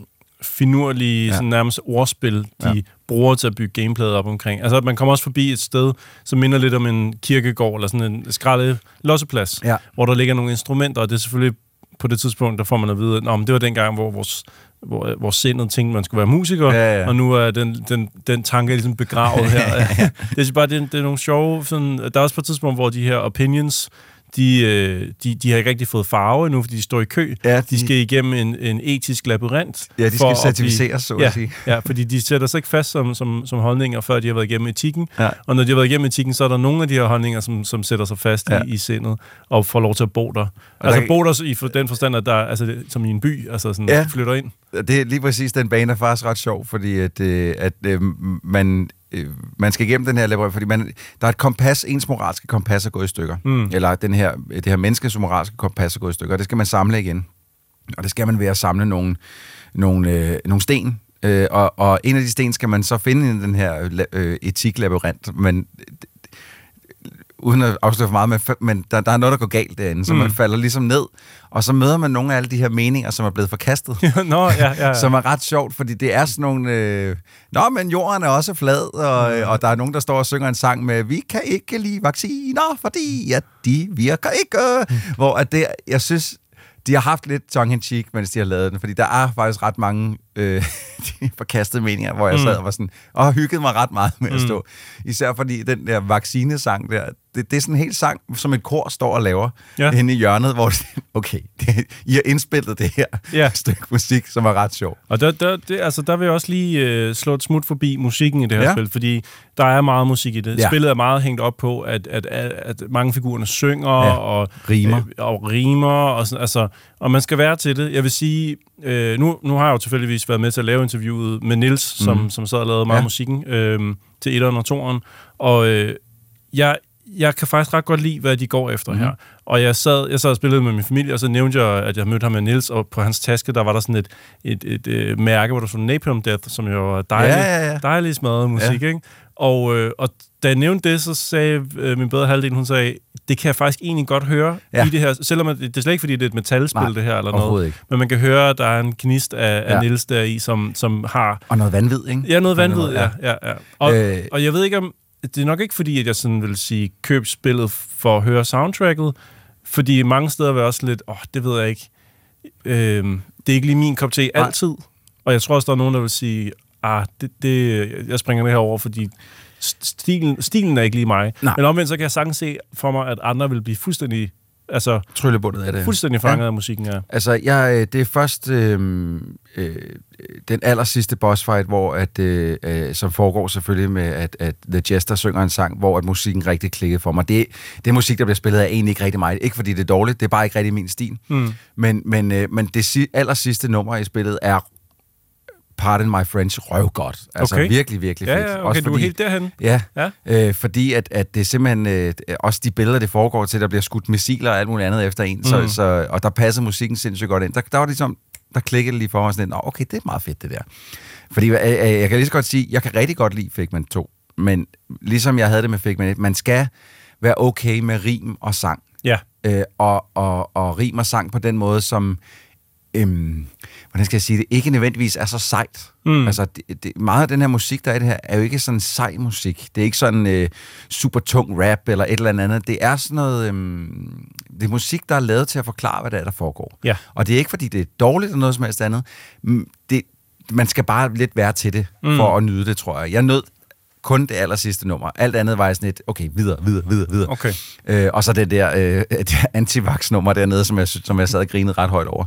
finurlige, Ja. sådan nærmest ordspil, de Ja. bruger til at bygge gameplayet op omkring. Altså, man kommer også forbi et sted, som minder lidt om en kirkegård, eller sådan en skraldet losseplads, Ja. hvor der ligger nogle instrumenter, og det er selvfølgelig på det tidspunkt, der får man at vide, at "Nå, men det var dengang, hvor vores hvor, hvor sindet tænkte, man skulle være musiker, Ja, ja. og nu er den, den, den tanke ligesom begravet her. det er bare, det, er- det er nogle sjove... Sådan, der er også på et tidspunkt, hvor de her opinions, de, øh, de, de har ikke rigtig fået farve endnu, fordi de står i kø. Ja, de, de- skal igennem en, en etisk labyrint. Ja, de skal at certificeres, så at ja, sige. Ja, fordi de sætter sig ikke fast som, som, som holdninger, før de har været igennem etikken. Ja. Og når de har været igennem etikken, så er der nogle af de her holdninger, som, som sætter sig fast Ja. i, i sindet, og får lov til at bo der. altså der- bo der i den forstand, at der er, altså, som i en by, altså sådan, Ja. flytter ind. Det er lige præcis, den bane er faktisk ret sjov, fordi at, øh, at øh, man, øh, man skal igennem den her labyrint, fordi man, der er et kompas, ens moralske kompas er gået i stykker. Mm. Eller den her, det her menneskes moralske kompas er gået i stykker, og det skal man samle igen. Og det skal man ved at samle nogle, nogle, øh, nogle sten, øh, og, og en af de sten skal man så finde i den her øh, etiklabyrint, men uden at afsløre for meget, men, men der, der er noget, der går galt derinde, så mm. man falder ligesom ned, og så møder man nogle af alle de her meninger, som er blevet forkastet. Nå, ja, ja, ja. som er ret sjovt, fordi det er sådan nogle... Øh, Nå, men jorden er også flad, og, mm. og der er nogen, der står og synger en sang med, vi kan ikke lide vacciner, fordi at de virker ikke. Mm. Hvor at det, jeg synes, de har haft lidt tongue in cheek, mens de har lavet den, fordi der er faktisk ret mange øh, de forkastede meninger, hvor jeg sad og var sådan, og hyggede mig ret meget med at stå. Især fordi den der vaccinesang der, det, det er sådan en helt sang, som et kor står og laver ja. Inde i hjørnet, hvor okay, det, I har indspillet det her Ja. stykke musik, som er ret sjov. Og der, der, det, altså, der vil jeg også lige øh, slå et smut forbi musikken i det her Ja. spil, fordi der er meget musik i det. Ja. Spillet er meget hængt op på, at, at, at, at mange figurerne synger Ja. og Rimer. Øh, og rimer og, sådan, altså, og man skal være til det. Jeg vil sige, øh, nu, nu har jeg jo tilfældigvis været med til at lave interviewet med Nils, som, som sad og lavede meget. Ja. musikken øh, til etteren og toeren, og øh, jeg, jeg kan faktisk ret godt lide, hvad de går efter Mhm. mm-hmm. her. Og jeg sad, jeg sad og spillede med min familie, og så nævnte jeg, at jeg mødte ham med Nils, og på hans taske, der var der sådan et, et, et, et mærke, hvor der stod Napalm Death, som jo var dejlig, Ja, ja, ja. dejlig smadret musik, ja. ikke? Og, øh, og da jeg nævnte det, så sagde øh, min bedre halvdel, hun sagde, det kan jeg faktisk egentlig godt høre Ja. ja. i det her, selvom at, det er slet ikke, fordi det er et metalspil, Nej, det her, eller noget. ikke. Men man kan høre, at der er en knist af, Ja. af Nils der i, som, som har Og noget vanvid, ikke? Ja, noget vanvid, måde, ja. ja, ja. Og, Øh. øh. og jeg ved ikke om... Det er nok ikke fordi, at jeg sådan vil sige, køb spillet for at høre soundtracket, Fordi mange steder vil også lidt, åh, oh, det ved jeg ikke. Øh, det er ikke lige min kop te Nej. altid. Og jeg tror også, der er nogen, der vil sige, ah, det, det, jeg springer med herover, fordi stilen, stilen er ikke lige mig. Nej. Men omvendt, så kan jeg sagtens se for mig, at andre vil blive fuldstændig, altså, Tryllebundet af det. fuldstændig fanget ja. af musikken her. Altså, jeg, øh, det er først øh, øh, den aller sidste boss fight, hvor at, øh, øh, som foregår selvfølgelig med, at, at The Jester synger en sang, hvor at musikken rigtig klikkede for mig. Det, det er musik, der bliver spillet af egentlig ikke rigtig mig. Ikke fordi det er dårligt, det er bare ikke rigtig min stil. Mm. Men, men, øh, men det aller sidste nummer i spillet er pardon my French, røvgodt. Altså Okay. virkelig, virkelig Ja, fedt. ja, okay, du er helt derhen. Ja, Ja. Øh, fordi at, at det simpelthen øh, også de billeder, det foregår til, der bliver skudt missiler og alt muligt andet efter en, mm. så, så, og der passer musikken sindssygt godt ind. Der, der var det ligesom, der klikkede lige for mig sådan "Nå, okay, det er meget fedt det der. Fordi øh, øh, jeg kan lige så godt sige, jeg kan rigtig godt lide Figment 2, men ligesom jeg havde det med Figment 1, man skal være okay med rim og sang. Ja. Øh, og, og, og rim og sang på den måde, som øhm, hvordan skal jeg sige det, ikke nødvendigvis er så sejt. Mm. Altså, det, det, meget af den her musik, der er i det her, er jo ikke sådan sej musik. Det er ikke sådan øh, super tung rap eller et eller andet. Det er sådan noget, øhm, det er musik, der er lavet til at forklare, hvad der er, der foregår. Ja. Og det er ikke, fordi det er dårligt eller noget som helst andet. Det, man skal bare lidt være til det, mm. for at nyde det, tror jeg. Jeg nød kun det aller sidste nummer. Alt andet var sådan et, okay, videre, videre, videre, videre. Okay. Øh, og så det der øh, antivax-nummer dernede, som jeg, som jeg sad og grinede ret højt over.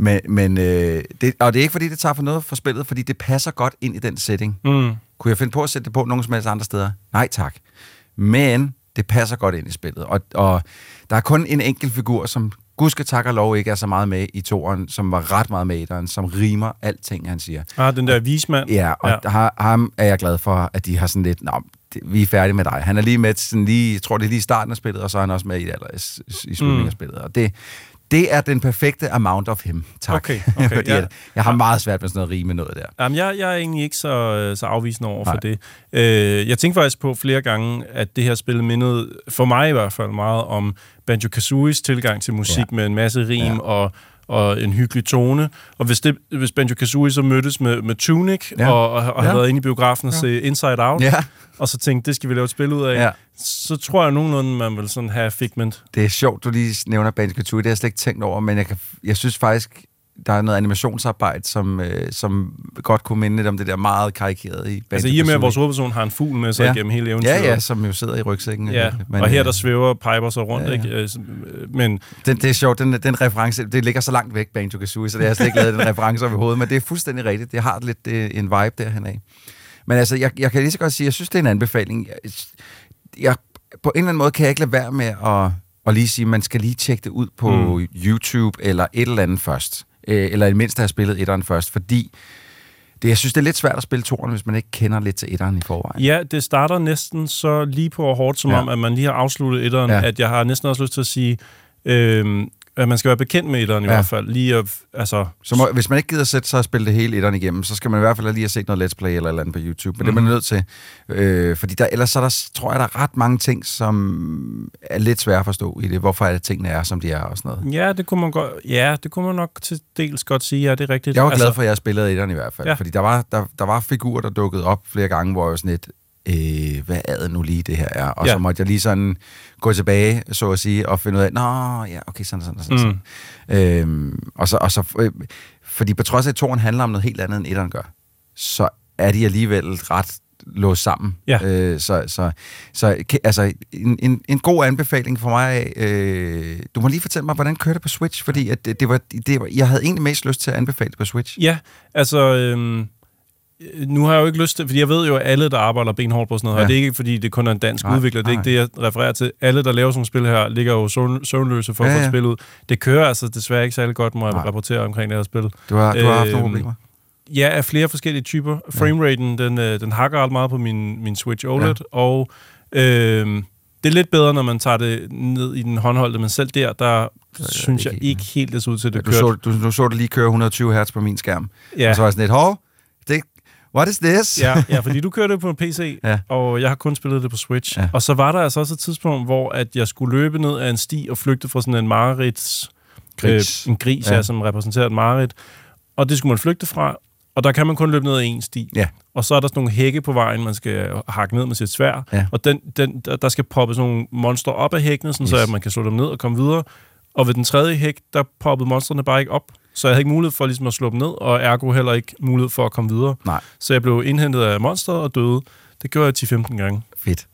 Men, men øh, det, og det er ikke, fordi det tager for noget for spillet, fordi det passer godt ind i den setting. Mm. Kunne jeg finde på at sætte det på nogen som helst andre steder? Nej tak. Men det passer godt ind i spillet. Og, og der er kun en enkelt figur, som gudske tak og lov ikke er så meget med i toeren, som var ret meget med i etteren, som rimer alting, han siger. Ah, den der vismand. Ja, og ja. Har, ham er jeg glad for, at de har sådan lidt, Nå, vi er færdige med dig. Han er lige med sådan lige, jeg tror det er lige i starten af spillet, og så er han også med i, i, i slutningen mm. af spillet. Og det, det er den perfekte amount of him, tak. Okay, okay, Fordi ja. at jeg har meget svært med sådan noget rime noget der. Jamen, jeg, jeg er egentlig ikke så, så afvisende over for Nej. det. Øh, jeg tænkte faktisk på flere gange, at det her spil mindede, for mig i hvert fald, meget om Banjo-Kazooies tilgang til musik Ja. med en masse rim Ja. og, og en hyggelig tone. Og hvis, det, hvis Banjo-Kazooie så mødtes med, med Tunic Ja. ja. og, og, og havde Ja. været inde i biografen og se Inside Out, Ja. og så tænkte, det skal vi lave et spil ud af, Ja. så tror jeg nogenlunde, man vil sådan have Figment. Det er sjovt, du lige nævner Banjo-Kazooie, det har jeg slet ikke tænkt over, men jeg, kan, jeg synes faktisk, der er noget animationsarbejde, som, øh, som godt kunne minde lidt om det der meget karikerede i Altså i og med, at Banjo-Kazooie. vores hovedperson har en fugl med sig Ja. gennem hele eventyret. Ja, ja, som jo sidder i rygsækken. Ja, Men, og her øh, der svæver Piper så rundt, ja, ja, ikke? Øh, Men Den, det er sjovt, den, den reference, det ligger så langt væk, Banjo Kazooie, så det jeg slet ikke lavet den reference over i hovedet, men det er fuldstændig rigtigt. Det har lidt øh, en vibe derhen af. Men altså, jeg, jeg kan lige så godt sige, jeg synes, det er en anbefaling. Jeg, jeg, på en eller anden måde kan jeg ikke lade være med at, at lige sige, at man skal lige tjekke det ud på mm. YouTube eller et eller andet først. Øh, eller i det mindste have spillet etteren først, fordi det, jeg synes, det er lidt svært at spille toeren, hvis man ikke kender lidt til etteren i forvejen. Ja, det starter næsten så lige på hårdt, som Ja. om, at man lige har afsluttet etteren, Ja. at jeg har næsten også lyst til at sige, øhm, at man skal være bekendt med etteren i Ja. hvert fald. Lige at, altså, Så må, hvis man ikke gider sætte sig og spille det hele etteren igennem, så skal man i hvert fald lige have set noget Let's Play eller eller andet på YouTube. Men mm. det er man nødt til. Øh, fordi der, ellers så er der, tror jeg, der er ret mange ting, som er lidt svære at forstå i det. Hvorfor er det, tingene er, som de er og sådan noget. ja, det kunne man godt, ja, det kunne man nok til dels godt sige, ja, det er rigtigt. Jeg var glad for, at jeg spillede etteren i hvert fald. Ja. Fordi der var, der, der var figurer, der dukkede op flere gange, hvor jeg var sådan lidt, øh, hvad er det nu lige, det her er? Og ja. Så måtte jeg lige sådan gå tilbage, så at sige, og finde ud af, nå, ja, okay, sådan, sådan, sådan. Mm. sådan. Øhm, og så, og så øh, fordi på trods af, at toren handler om noget helt andet, end etteren gør, så er de alligevel ret låst sammen. Ja. Øh, så, så, så altså, en, en, en god anbefaling for mig. Øh, du må lige fortælle mig, hvordan kører det på Switch? Fordi at det, det var, det var, jeg havde egentlig mest lyst til at anbefale det på Switch. Ja, altså... Øhm, nu har jeg jo ikke lyst til, fordi jeg ved jo, at alle, der arbejder benhårdt på sådan noget Ja. her, det er ikke, fordi det kun er en dansk Nej, udvikler, det er nej. ikke det, jeg refererer til. Alle, der laver sådan nogle spil her, ligger jo søvn, søvnløse for Ja, at få ja. et spil ud. Det kører altså desværre ikke særlig godt, må jeg Nej. rapportere omkring det her spil. Du har, du har haft nogle Øhm, problemer. Ja, af flere forskellige typer. Frameraten, den, øh, den hakker ret meget på min, min Switch OLED, ja. og øh, det er lidt bedre, når man tager det ned i den håndholdte, men selv der, der synes jeg ikke ikke helt, det ser ud til, at det Du kører. så, du, du så det lige køre 120 Hz på min skærm. Ja. Og så var jeg sådan lidt, hov, det, what is this? ja, ja, fordi du kører det på en PC, Ja. og jeg har kun spillet det på Switch. Ja. Og så var der altså også et tidspunkt, hvor at jeg skulle løbe ned ad en sti og flygte fra sådan en marerids... Gris. Øh, en gris, Ja. ja. som repræsenterer et mareridt. Og det skulle man flygte fra. Og der kan man kun løbe ned ad en sti. Ja. Og så er der sådan nogle hække på vejen, man skal hakke ned med sit svær. Ja. Og den, den, der skal poppe sådan nogle monster op af hækkene, sådan yes. så at man kan slå dem ned og komme videre. Og ved den tredje hæk, der poppede monsterne bare ikke op. Så jeg havde ikke mulighed for ligesom at slå dem ned, og ergo heller ikke mulighed for at komme videre. Nej. Så jeg blev indhentet af monsteret og døde. Det gjorde jeg 10-15 gange. Fedt.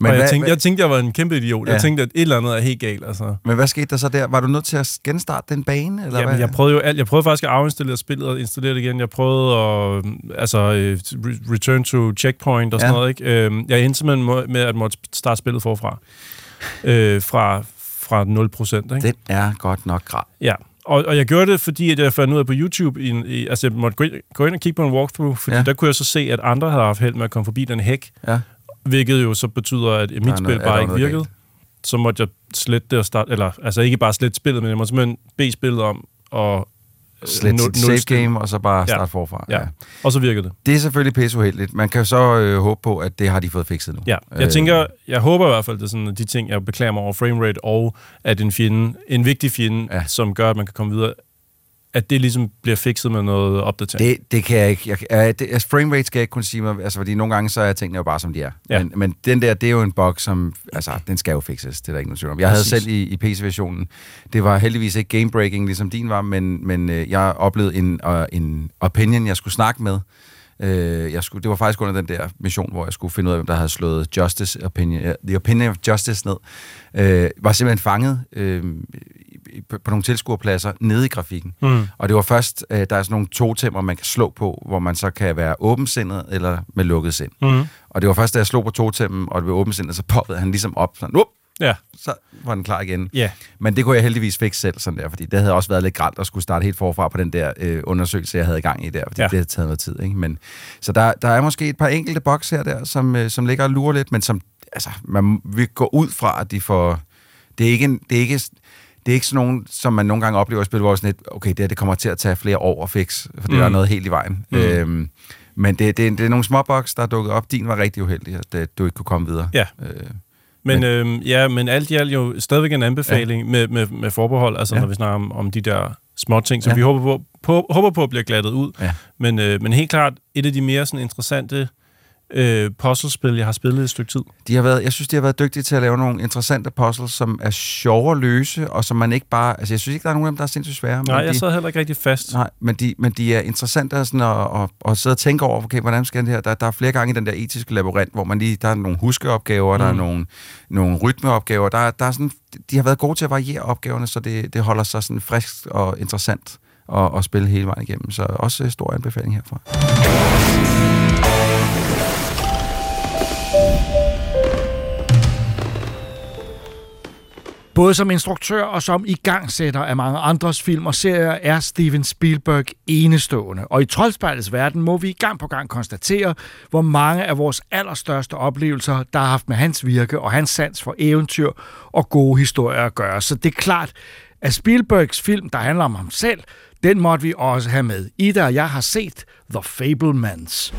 Men og jeg, hvad, tænkte, jeg tænkte, jeg var en kæmpe idiot. Ja. Jeg tænkte, at et eller andet er helt galt. Altså. men hvad skete der så der? Var du nødt til at genstarte den bane? Eller Jamen, hvad? jeg prøvede jo alt. Jeg prøvede faktisk at afinstallere spillet og installere det igen. Jeg prøvede at altså, øh, re- return to checkpoint og sådan Ja. noget. Ikke? Øhm, Jeg endte simpelthen med at måtte starte spillet forfra. Øh, fra, fra 0 procent. Den er godt nok græd. Ja. Og, og jeg gjorde det, fordi at jeg fandt ud af på YouTube, i, i, altså jeg måtte gå ind, gå ind og kigge på en walkthrough, fordi Ja. der kunne jeg så se, at andre havde haft held med at komme forbi den hæk, Ja. hvilket jo så betyder, at mit spil bare ikke virkede. galt? Så måtte jeg slette det og starte, eller altså ikke bare slette spillet, men jeg måtte simpelthen bede spillet om at Slet nul- sit save game, og så bare Ja. starte forfra. Ja. Og så virkede det. Det er selvfølgelig pisse uheldigt. Man kan så øh, håbe på, at det har de fået fikset nu. Ja, jeg tænker, jeg håber i hvert fald, er sådan, at de ting, jeg beklager mig over framerate, og at en fjende, en vigtig fjende, Ja. ja. som gør, at man kan komme videre, at det ligesom bliver fikset med noget opdatering. Det, det kan jeg ikke. Jeg, jeg, det, altså, frame rate skal jeg ikke kunne sige mig, altså, fordi nogle gange så er tingene jo bare, som de er. Ja. Men, men den der, det er jo en bug, som, altså, den skal jo fikses, det er der ikke nogen tvivl om. Jeg havde Præcis. selv i, i PC-versionen, det var heldigvis ikke game-breaking, ligesom din var, men, men øh, jeg oplevede en, uh, en opinion, jeg skulle snakke med. Øh, jeg skulle, det var faktisk under den der mission, hvor jeg skulle finde ud af, hvem der havde slået Justice Opinion, uh, The Opinion of Justice ned. Øh, var simpelthen fanget øh, på, på nogle tilskuerpladser nede i grafikken. Mm. Og det var først, øh, der er sådan nogle totemmer, man kan slå på, hvor man så kan være åbensindet eller med lukket sind. Mm. Og det var først, da jeg slog på totemmen, og det var åbensindet, så poppede han ligesom op. Sådan, Whoop! Ja, så var den klar igen. ja. Men det kunne jeg heldigvis fikse selv sådan der, fordi det havde også været lidt grælt at skulle starte helt forfra på den der øh, undersøgelse, jeg havde i gang i der, fordi. Ja. det havde taget noget tid. Ikke? Men, så der, der er måske et par enkelte boks her der, som, øh, som ligger og lurer lidt, men som altså, man vil gå ud fra, at de får... Det er ikke, en, det er ikke, det er ikke sådan nogen, som man nogle gange oplever i spil, hvor det sådan lidt, okay, det her det kommer til at tage flere år at fikse, for mm. der er noget helt i vejen. Mm. Øhm, men det, det, det er nogle små boks, der er dukket op. Din var rigtig uheldig, at øh, du ikke kunne komme videre. Ja. Øh, Men, øhm, ja, men alt i alt jo stadigvæk en anbefaling ja. med, med, med forbehold, altså Ja. når vi snakker om, om de der små ting, som ja. vi håber på, på, håber på bliver glattet ud. Ja. Men, øh, men helt klart et af de mere sådan, interessante øh, puzzlespil, jeg har spillet et stykke tid. De har været, jeg synes, de har været dygtige til at lave nogle interessante puzzles, som er sjove at løse, og som man ikke bare... Altså, jeg synes ikke, der er nogen af dem, der er sindssygt svære. Nej, men jeg de, sad heller ikke rigtig fast. Nej, men de, men de er interessante sådan at, at, at sidde og tænke over, okay, hvordan skal det her? Der, der er flere gange i den der etiske labyrint, hvor man lige, der er nogle huskeopgaver, mm. der er nogle, nogle rytmeopgaver. Der, er- der er sådan, de har været gode til at variere opgaverne, så det, det holder sig sådan frisk og interessant at, at spille hele vejen igennem. Så også stor anbefaling herfra. Både som instruktør og som igangsætter af mange andres film og serier er Steven Spielberg enestående. Og i Troldspejlets verden må vi gang på gang konstatere, hvor mange af vores allerstørste oplevelser, der har haft med hans virke og hans sans for eventyr og gode historier at gøre. Så det er klart, at Spielbergs film, der handler om ham selv, den måtte vi også have med. Ida og jeg har set The Fablemans.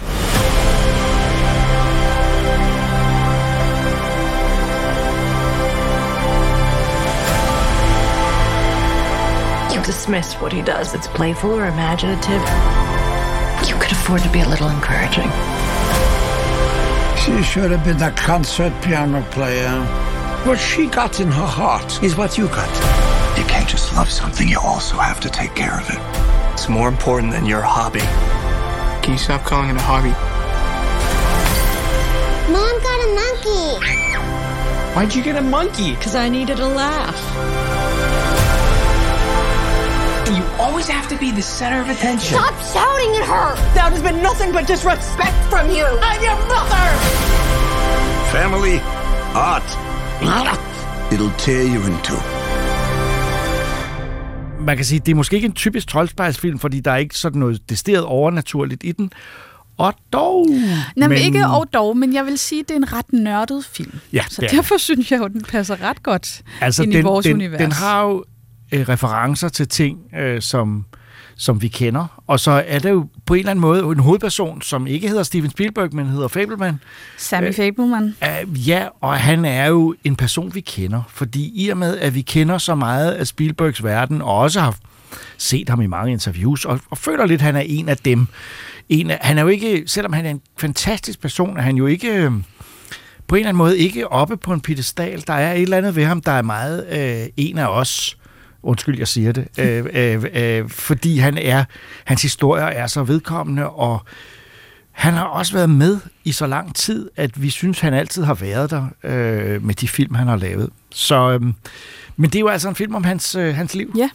You dismiss what he does. It's playful or imaginative. You could afford to be a little encouraging. She should have been a concert piano player. What she got in her heart is what you got. You can't just love something, you also have to take care of it. It's more important than your hobby. Can you stop calling it a hobby? Mom got a monkey. Why'd you get a monkey? Because I needed a laugh. Always have to be the center of attention. Stop shouting at her. That has been nothing but disrespect from you. I'm your mother! Family, art. It'll tear you in two. man kan sige, det er måske ikke en typisk troldspejlsfilm, fordi der er ikke sådan noget desteret overnaturligt i den. Og dog... Nej, men ikke og dog, men jeg vil sige, at det er en ret nørdet film. Ja, Så det er derfor synes jeg jo, den passer ret godt altså, ind den, i vores den, univers. Den har jo øh, referencer til ting, øh, som, som vi kender. Og så er der jo på en eller anden måde en hovedperson, som ikke hedder Steven Spielberg, men hedder Fableman. Sammy øh, Fableman. Uh, ja, og han er jo en person, vi kender. Fordi i og med, at vi kender så meget af Spielbergs verden, og også har set ham i mange interviews, og, og føler lidt, at han er en af dem. En af, han er jo ikke, selvom han er en fantastisk person, er han jo ikke... Øh, på en eller anden måde ikke oppe på en pedestal. Der er et eller andet ved ham, der er meget øh, en af os. Undskyld, jeg siger det. Øh, øh, øh, fordi han er, hans historier er så vedkommende, og han har også været med i så lang tid, at vi synes, han altid har været der øh, med de film, han har lavet. Så, øh, men det er jo altså en film om hans, øh, hans liv. Ja,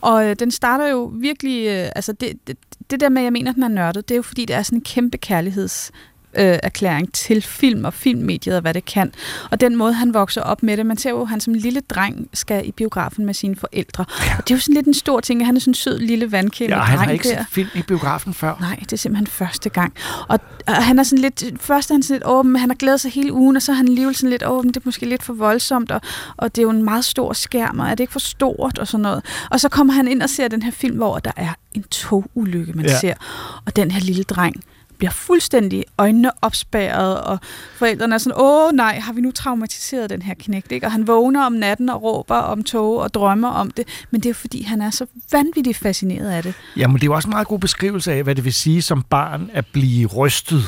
og øh, den starter jo virkelig... Øh, altså det, det, det der med, at jeg mener, at den er nørdet, det er jo fordi, det er sådan en kæmpe kærligheds øh, erklæring til film og filmmediet og hvad det kan. Og den måde, han vokser op med det. Man ser jo, at han som lille dreng skal i biografen med sine forældre. Ja. Og det er jo sådan lidt en stor ting, at han er sådan en sød lille vandkæmpe ja, dreng han har ikke der. film i biografen før. Nej, det er simpelthen første gang. Og, og han er sådan lidt, først er han sådan lidt åben, han har glædet sig hele ugen, og så er han alligevel sådan lidt åben, det er måske lidt for voldsomt, og, og det er jo en meget stor skærm, og er det ikke for stort, og sådan noget. Og så kommer han ind og ser den her film, hvor der er en togulykke, man ja. ser. Og den her lille dreng, bliver fuldstændig øjnene opspærret, og forældrene er sådan, åh nej, har vi nu traumatiseret den her knægt, ikke? Og han vågner om natten og råber om tog og drømmer om det, men det er fordi, han er så vanvittigt fascineret af det. Jamen, det er jo også en meget god beskrivelse af, hvad det vil sige som barn at blive rystet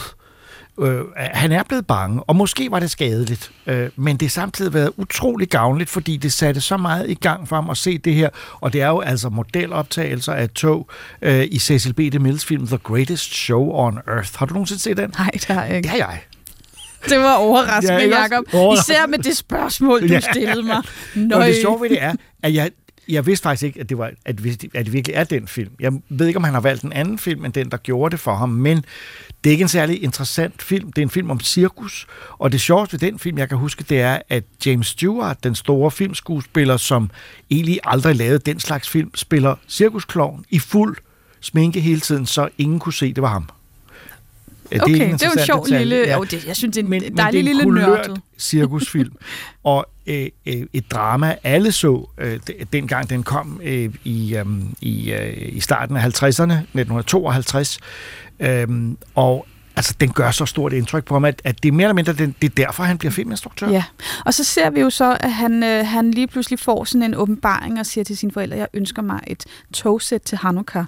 Øh, han er blevet bange, og måske var det skadeligt, øh, men det har samtidig været utrolig gavnligt, fordi det satte så meget i gang for ham at se det her, og det er jo altså modeloptagelser af tog øh, i Cecil B. DeMille's film The Greatest Show on Earth. Har du nogensinde set den? Nej, det har jeg ikke. Det har jeg. Det var overraskende, Ja, Jacob. Især med det spørgsmål, du stillede mig. Nøj. Og det sjove ved det er, at jeg, jeg vidste faktisk ikke, at det, var, at, at det virkelig er den film. Jeg ved ikke, om han har valgt en anden film, end den, der gjorde det for ham, men det er ikke en særlig interessant film. Det er en film om cirkus, og det sjoveste ved den film, jeg kan huske, det er, at James Stewart, den store filmskuespiller, som egentlig aldrig lavede den slags film, spiller cirkusklovn i fuld sminke hele tiden, så ingen kunne se, det var ham. Ja, Okay, ikke en det er jo en sjov detalje. lille- jo, det- jeg synes, det er en men, dejlig men det er en lille nørdet. cirkusfilm. og øh, øh, et drama, alle så, øh, de- dengang den kom øh, i, øh, i, øh, i starten af 50'erne, 1952. Øh, og altså, den gør så stort indtryk på ham, at, at det er mere eller mindre den, det er derfor, han bliver filminstruktør. Ja, og så ser vi jo så, at han, øh, han lige pludselig får sådan en åbenbaring og siger til sine forældre, jeg ønsker mig et togsæt til Hanukkah.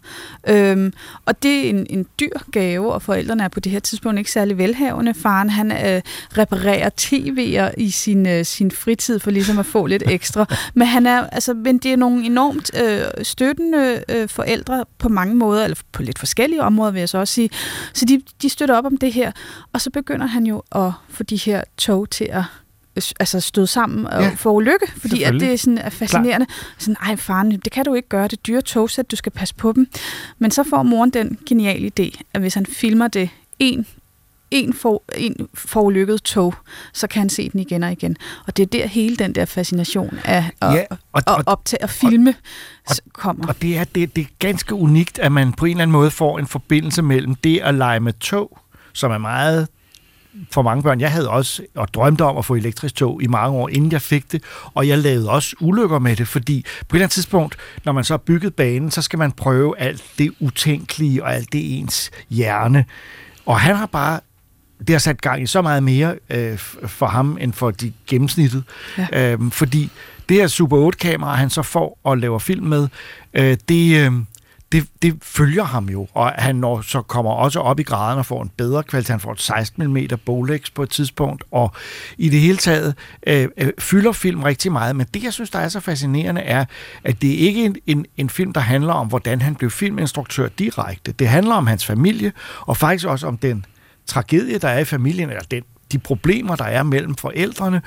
Øhm, og det er en, en dyr gave, og forældrene er på det her tidspunkt ikke særlig velhavende. Faren, han øh, reparerer tv'er i sin, øh, sin fritid for ligesom at få lidt ekstra. Men, han er, altså, men det er nogle enormt øh, støttende øh, forældre på mange måder, eller på lidt forskellige områder, vil jeg så også sige. Så de, de støtter op om det her, og så begynder han jo at få de her tog til at altså støde sammen og Ja, få ulykke, fordi at det er sådan er fascinerende. Sådan, ej faren, det kan du ikke gøre, det dyre togsæt, du skal passe på dem. Men så får moren den geniale idé, at hvis han filmer det en en, for, en forulykket tog, så kan han se den igen og igen. Og det er der hele den der fascination af at, Ja, og, og- at optage og filme og, kommer. Og det er, det, det er ganske unikt, at man på en eller anden måde får en forbindelse mellem det at lege med tog, som er meget for mange børn. Jeg havde også og drømte om at få elektrisk tog i mange år, inden jeg fik det, og jeg lavede også ulykker med det, fordi på et eller andet tidspunkt, når man så har bygget banen, så skal man prøve alt det utænkelige og alt det ens hjerne. Og han har bare det har sat gang i så meget mere øh, for ham, end for de gennemsnittet. Ja. Øhm, fordi det her Super 8-kamera, han så får og laver film med, øh, det, øh, det, det følger ham jo, og han når, så kommer også op i graden og får en bedre kvalitet. Han får et 16 mm Bolex på et tidspunkt, og i det hele taget øh, øh, fylder film rigtig meget. Men det, jeg synes, der er så fascinerende, er, at det ikke er en, en, en film, der handler om, hvordan han blev filminstruktør direkte. Det handler om hans familie, og faktisk også om den tragedie, der er i familien, eller den, de problemer, der er mellem forældrene,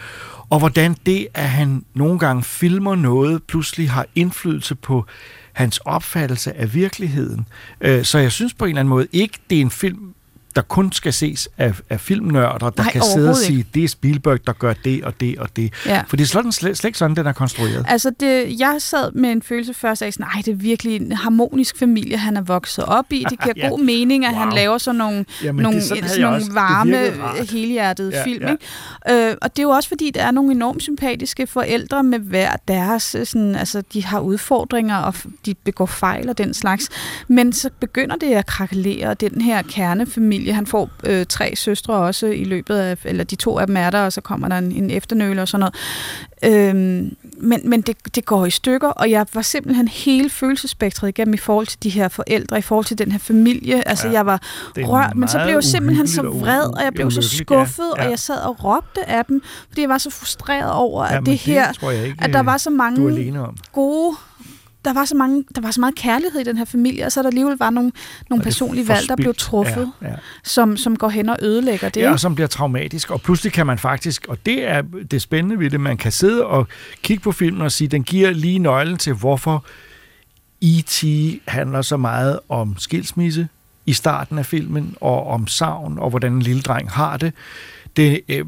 og hvordan det, at han nogle gange filmer noget, pludselig har indflydelse på hans opfattelse af virkeligheden. Øh, så jeg synes på en eller anden måde ikke, det er en film der kun skal ses af, af filmnørder, der Nej, kan sidde og sige, det er Spielberg, der gør det og det og det. Ja. For det er sådan, slet, slet ikke sådan, den er konstrueret. Altså, det, jeg sad med en følelse først af, sådan, nej, det er virkelig en harmonisk familie, han er vokset op i. Det giver Ja. god mening, at wow. han laver sådan nogle, Jamen, det- nogle, sådan havde sådan jeg nogle også. Det varme, helhjertede Ja, film. ja. Ikke? Øh, og det er jo også, fordi der er nogle enormt sympatiske forældre med hver deres, øh, sådan, altså, de har udfordringer, og de begår fejl og den slags. Men så begynder det at krakelere, og den her kernefamilie, han får øh, tre søstre også i løbet af, eller de to af dem er der, og så kommer der en, en efternøle og sådan noget. Øhm, men men det, det går i stykker, og jeg var simpelthen hele følelsesspektret igennem i forhold til de her forældre, i forhold til den her familie. Altså, Ja, jeg var rørt, men så blev jeg simpelthen så vred, og jeg blev så ulykkeligt, ja. skuffet, Ja. og jeg sad og råbte af dem, fordi jeg var så frustreret over, at det det her, tror jeg ikke, at der var så mange gode der var, så mange, der var så meget kærlighed i den her familie, og så der alligevel var nogle, nogle er personlige valg, der blev truffet, Ja, ja. Som, som går hen og ødelægger det. Ja, og som bliver traumatisk. Og pludselig kan man faktisk, og det er det spændende ved det, man kan sidde og kigge på filmen og sige, den giver lige nøglen til, hvorfor E.T. handler så meget om skilsmisse i starten af filmen, og om savn, og hvordan en lille dreng har det. Det øh,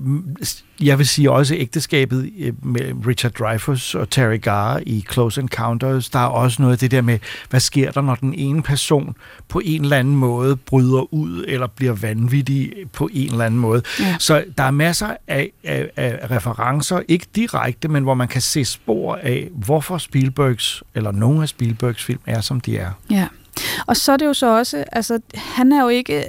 jeg vil sige også ægteskabet øh, med Richard Dreyfuss og Terry Garr i Close Encounters, der er også noget af det der med, hvad sker der, når den ene person på en eller anden måde bryder ud, eller bliver vanvittig på en eller anden måde. Ja. Så der er masser af, af, af referencer, ikke direkte, men hvor man kan se spor af, hvorfor Spielbergs, eller nogle af Spielbergs film er, som de er. Ja. Og så er det jo så også, altså han er jo ikke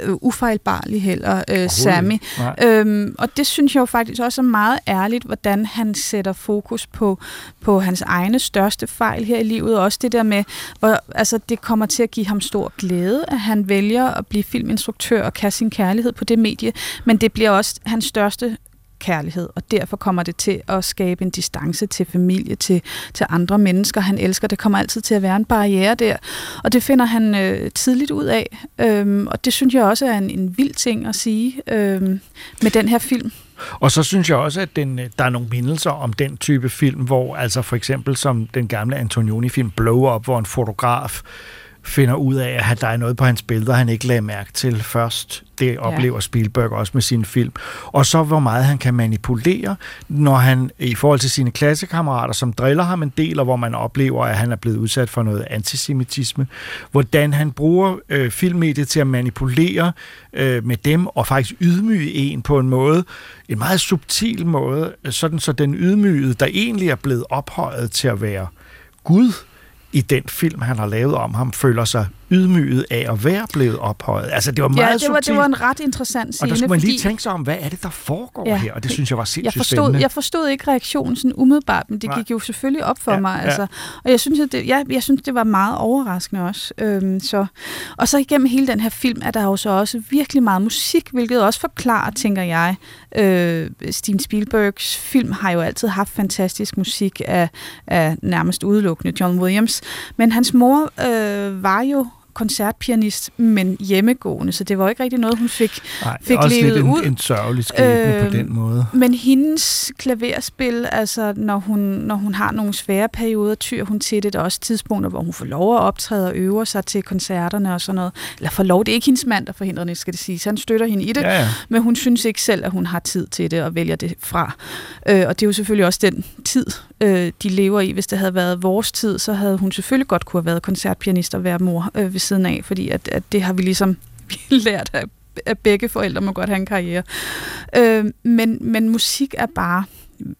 øh, ufejlbarlig heller, øh, Sammy. Nej. Øhm, og det synes jeg jo faktisk også er meget ærligt, hvordan han sætter fokus på, på hans egne største fejl her i livet. Og også det der med, hvor altså, det kommer til at give ham stor glæde, at han vælger at blive filminstruktør og kaste sin kærlighed på det medie. Men det bliver også hans største kærlighed, og derfor kommer det til at skabe en distance til familie, til, til andre mennesker, han elsker. Det kommer altid til at være en barriere der, og det finder han øh, tidligt ud af, øhm, og det synes jeg også er en, en vild ting at sige øhm, med den her film. Og så synes jeg også, at den, øh, der er nogle mindelser om den type film, hvor altså for eksempel som den gamle Antonioni-film Blow Up, hvor en fotograf finder ud af, at der er noget på hans billeder, han ikke lagde mærke til først. Det oplever Spielberg også med sin film. Og så hvor meget han kan manipulere, når han i forhold til sine klassekammerater, som driller ham en del, og hvor man oplever, at han er blevet udsat for noget antisemitisme. Hvordan han bruger øh, filmmediet til at manipulere øh, med dem, og faktisk ydmyge en på en måde, en meget subtil måde, sådan så den ydmygede, der egentlig er blevet ophøjet til at være Gud, i den film, han har lavet om ham, føler sig ydmyget af at være blevet ophøjet. Altså, det var meget ja, det var, det var en ret interessant og scene. der skulle man lige fordi- tænke sig om, hvad er det, der foregår Ja. her? Og det synes jeg var sindssygt jeg forstod, spændende. Jeg forstod ikke reaktionen sådan umiddelbart, men det Nej. gik jo selvfølgelig op for Ja, mig. ja. Altså. Og jeg synes, at det, jeg, jeg synes, det var meget overraskende også. Øhm, så. Og så igennem hele den her film er der jo så også virkelig meget musik, hvilket også forklarer, tænker jeg. Øh, Steven Spielbergs film har jo altid haft fantastisk musik af, af nærmest udelukkende John Williams. Men hans mor øh, var jo koncertpianist, men hjemmegående, så det var ikke rigtig noget, hun fik, Nej, fik også levet lidt en, ud. en sørgelig skæbne øh, på Øhm, den måde. Men hendes klaverspil, altså når hun, når hun har nogle svære perioder, tyr hun til det. Der er også tidspunkter, hvor hun får lov at optræde og øve sig til koncerterne og sådan noget. Eller får lov, det er ikke hendes mand, der forhindrer det, skal det sige. Så han støtter hende i det, Ja, ja. men hun synes ikke selv, at hun har tid til det og vælger det fra. Øh, og det er jo selvfølgelig også den tid, øh, de lever i. Hvis det havde været vores tid, så havde hun selvfølgelig godt kunne have været koncertpianist og være mor øh, ved siden af, fordi at, at det har vi ligesom lært af at begge forældre må godt have en karriere. Øh, men, men musik er bare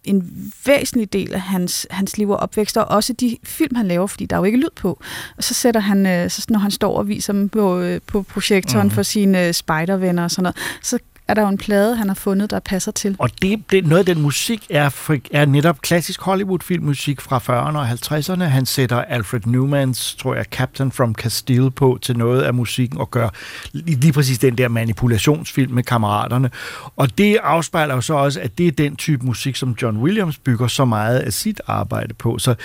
en væsentlig del af hans, hans liv og opvækst, og også de film, han laver, fordi der er jo ikke lyd på. Og så sætter han, øh, så når han står og viser dem på, øh, på projektoren mm. for sine øh, spidervenner og sådan noget, så er der jo en plade, han har fundet, der passer til. Og det, det, noget af den musik er, er netop klassisk Hollywood-filmmusik fra 40'erne og 50'erne. Han sætter Alfred Newmans, tror jeg, Captain from Castile på til noget af musikken og gør lige, lige præcis den der manipulationsfilm med kammeraterne. Og det afspejler jo så også, at det er den type musik, som John Williams bygger så meget af sit arbejde på. Så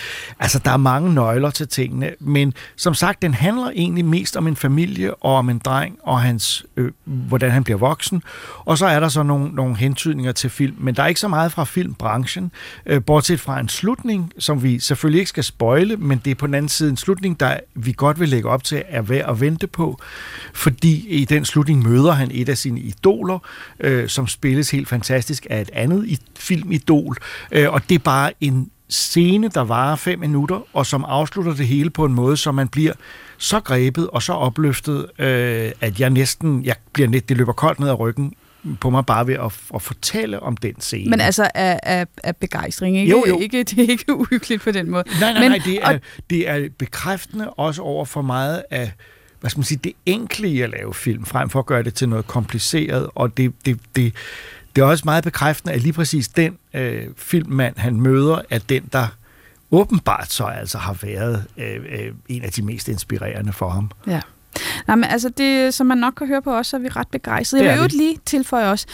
altså, der er mange nøgler til tingene. Men som sagt, den handler egentlig mest om en familie og om en dreng og hans, øh, hvordan han bliver voksen. Og så er der så nogle, nogle hentydninger til film, men der er ikke så meget fra filmbranchen, øh, bortset fra en slutning, som vi selvfølgelig ikke skal spoile, men det er på den anden side en slutning, der vi godt vil lægge op til, er værd at vente på, fordi i den slutning møder han et af sine idoler, øh, som spilles helt fantastisk af et andet i- filmidol, øh, og det er bare en scene, der varer fem minutter, og som afslutter det hele på en måde, så man bliver så grebet og så opløftet, øh, at jeg næsten, jeg bliver net, det løber koldt ned ad ryggen på mig bare ved at, at fortælle om den scene. Men altså af, af, af begejstring, ikke? Jo, jo. ikke? Det er ikke uhyggeligt på den måde. Nej, nej, Men, nej, det er, og, det er bekræftende også over for meget af hvad skal man sige, det enkle i at lave film, frem for at gøre det til noget kompliceret, og det, det, det, det er også meget bekræftende, at lige præcis den øh, filmmand, han møder, er den, der åbenbart så altså har været øh, øh, en af de mest inspirerende for ham. Ja. Nej, men altså det, som man nok kan høre på os, så er vi ret begejstrede. Jeg er vil jo lige tilføje også,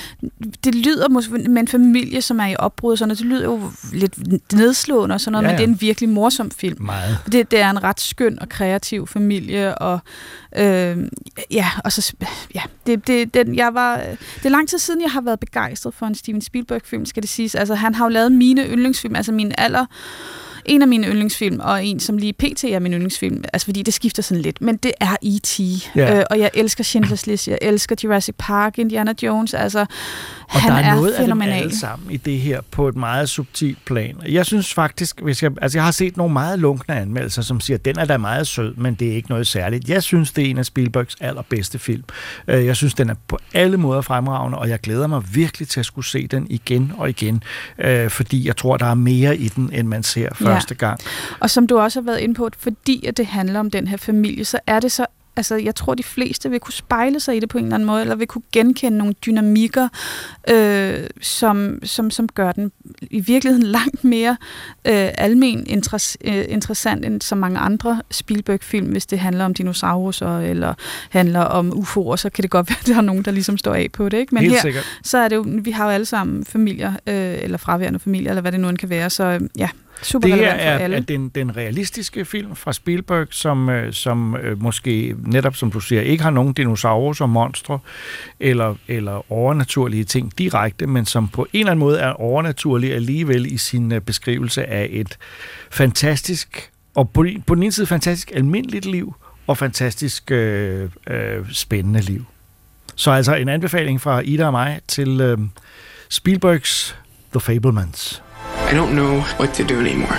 det lyder måske med en familie, som er i opbrud, sådan det lyder jo lidt nedslående og sådan noget, ja, ja. men det er en virkelig morsom film. Meget. Det, det er en ret skøn og kreativ familie, og øh, ja, og så, ja, det, det, den, jeg var, det er lang tid siden, jeg har været begejstret for en Steven Spielberg-film, skal det siges. Altså, han har jo lavet mine yndlingsfilm, altså min aller en af mine yndlingsfilm, og en, som lige pt. er min yndlingsfilm, altså fordi det skifter sådan lidt, men det er E.T. Ja. Øh, og jeg elsker Schindlers List, jeg elsker Jurassic Park, Indiana Jones, altså Og han der er, er, noget af dem alle sammen i det her på et meget subtilt plan. Jeg synes faktisk, hvis jeg, altså jeg har set nogle meget lunkne anmeldelser, som siger, at den er da meget sød, men det er ikke noget særligt. Jeg synes, det er en af Spielbergs allerbedste film. Øh, Jeg synes, den er på alle måder fremragende, og jeg glæder mig virkelig til at skulle se den igen og igen, øh, fordi jeg tror, der er mere i den, end man ser Ja. første gang. Og som du også har været inde på, fordi at det handler om den her familie, så er det så Altså, jeg tror, de fleste vil kunne spejle sig i det på en eller anden måde, eller vil kunne genkende nogle dynamikker, øh, som, som, som gør den i virkeligheden langt mere øh, almen interess, øh, interessant end så mange andre Spielberg-film. Hvis det handler om dinosaurer eller handler om UFO'er, så kan det godt være, at der er nogen, der ligesom står af på det. Ikke? Men Helt her, sikkert. så er det jo, vi har jo alle sammen familier, øh, eller fraværende familier, eller hvad det nu end kan være, så øh, ja, super Det her for er, alle. er den, den realistiske film fra Spielberg, som, øh, som øh, måske netop, som du siger, ikke har nogen dinosaurer som monstre eller, eller overnaturlige ting direkte, men som på en eller anden måde er overnaturlig alligevel i sin øh, beskrivelse af et fantastisk, og på, på den ene side fantastisk almindeligt liv, og fantastisk øh, øh, spændende liv. Så altså en anbefaling fra Ida og mig til øh, Spielbergs The Fablemans. I don't know what to do anymore.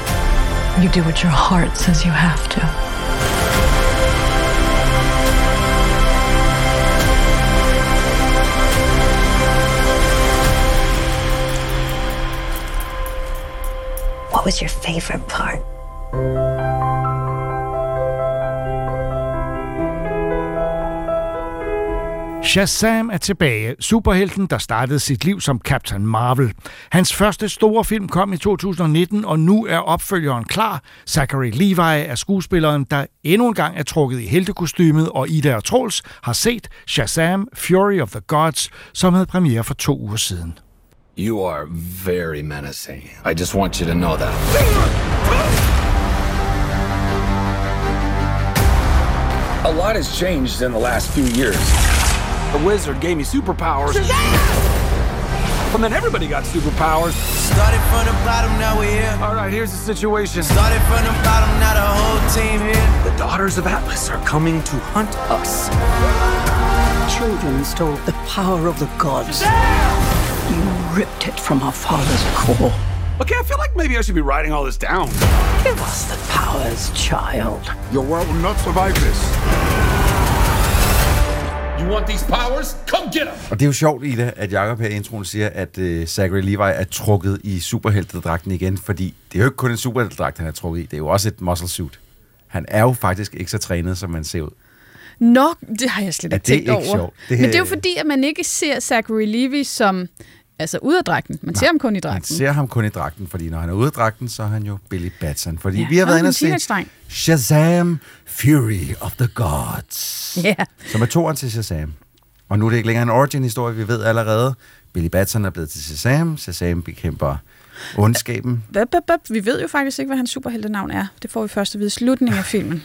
You do what your heart says you have to. What was your favorite part? Shazam er tilbage. Superhelten, der startede sit liv som Captain Marvel. Hans første store film kom i 2019, og nu er opfølgeren klar. Zachary Levi er skuespilleren, der endnu en gang er trukket i heltekostymet, og Ida og Troels har set Shazam Fury of the Gods, som havde premiere for to uger siden. You are very menacing. I just want you to know that. A lot has changed in the last few years. The wizard gave me superpowers. And then everybody got superpowers. Started from the bottom, now we're here. All right, here's the situation. Started from the bottom, now the whole team here. The daughters of Atlas are coming to hunt us. Children stole the power of the gods. You ripped it from our father's core. Okay, I feel like maybe I should be writing all this down. Give us the powers, child. Your world will not survive this. You want these powers? Come get them! Og det er jo sjovt, Ida, at Jacob her i introen siger, at uh, Zachary Levi er trukket i superheltedragten igen, fordi det er jo ikke kun en superheltedragt, han er trukket i, det er jo også et muscle suit. Han er jo faktisk ikke så trænet, som man ser ud. Nå, det har jeg slet Er ikke det tænkt ikke over. sjovt? Det Men det er jo fordi, at man ikke ser Zachary Levi som altså ud af dragten. Man ser ham kun i Man dragten. ser ham kun i dragten, fordi når han er ude af dragten, så er han jo Billy Batson. Fordi Ja, vi har været inde og teenage-dreng. Shazam Fury of the Gods. Ja. Som er toren til Shazam. Og nu er det ikke længere en origin-historie, vi ved allerede. Billy Batson er blevet til Shazam. Shazam bekæmper ondskaben. Vi ved jo faktisk ikke, hvad hans superheltenavn er. Det får vi først at vide i slutningen af filmen.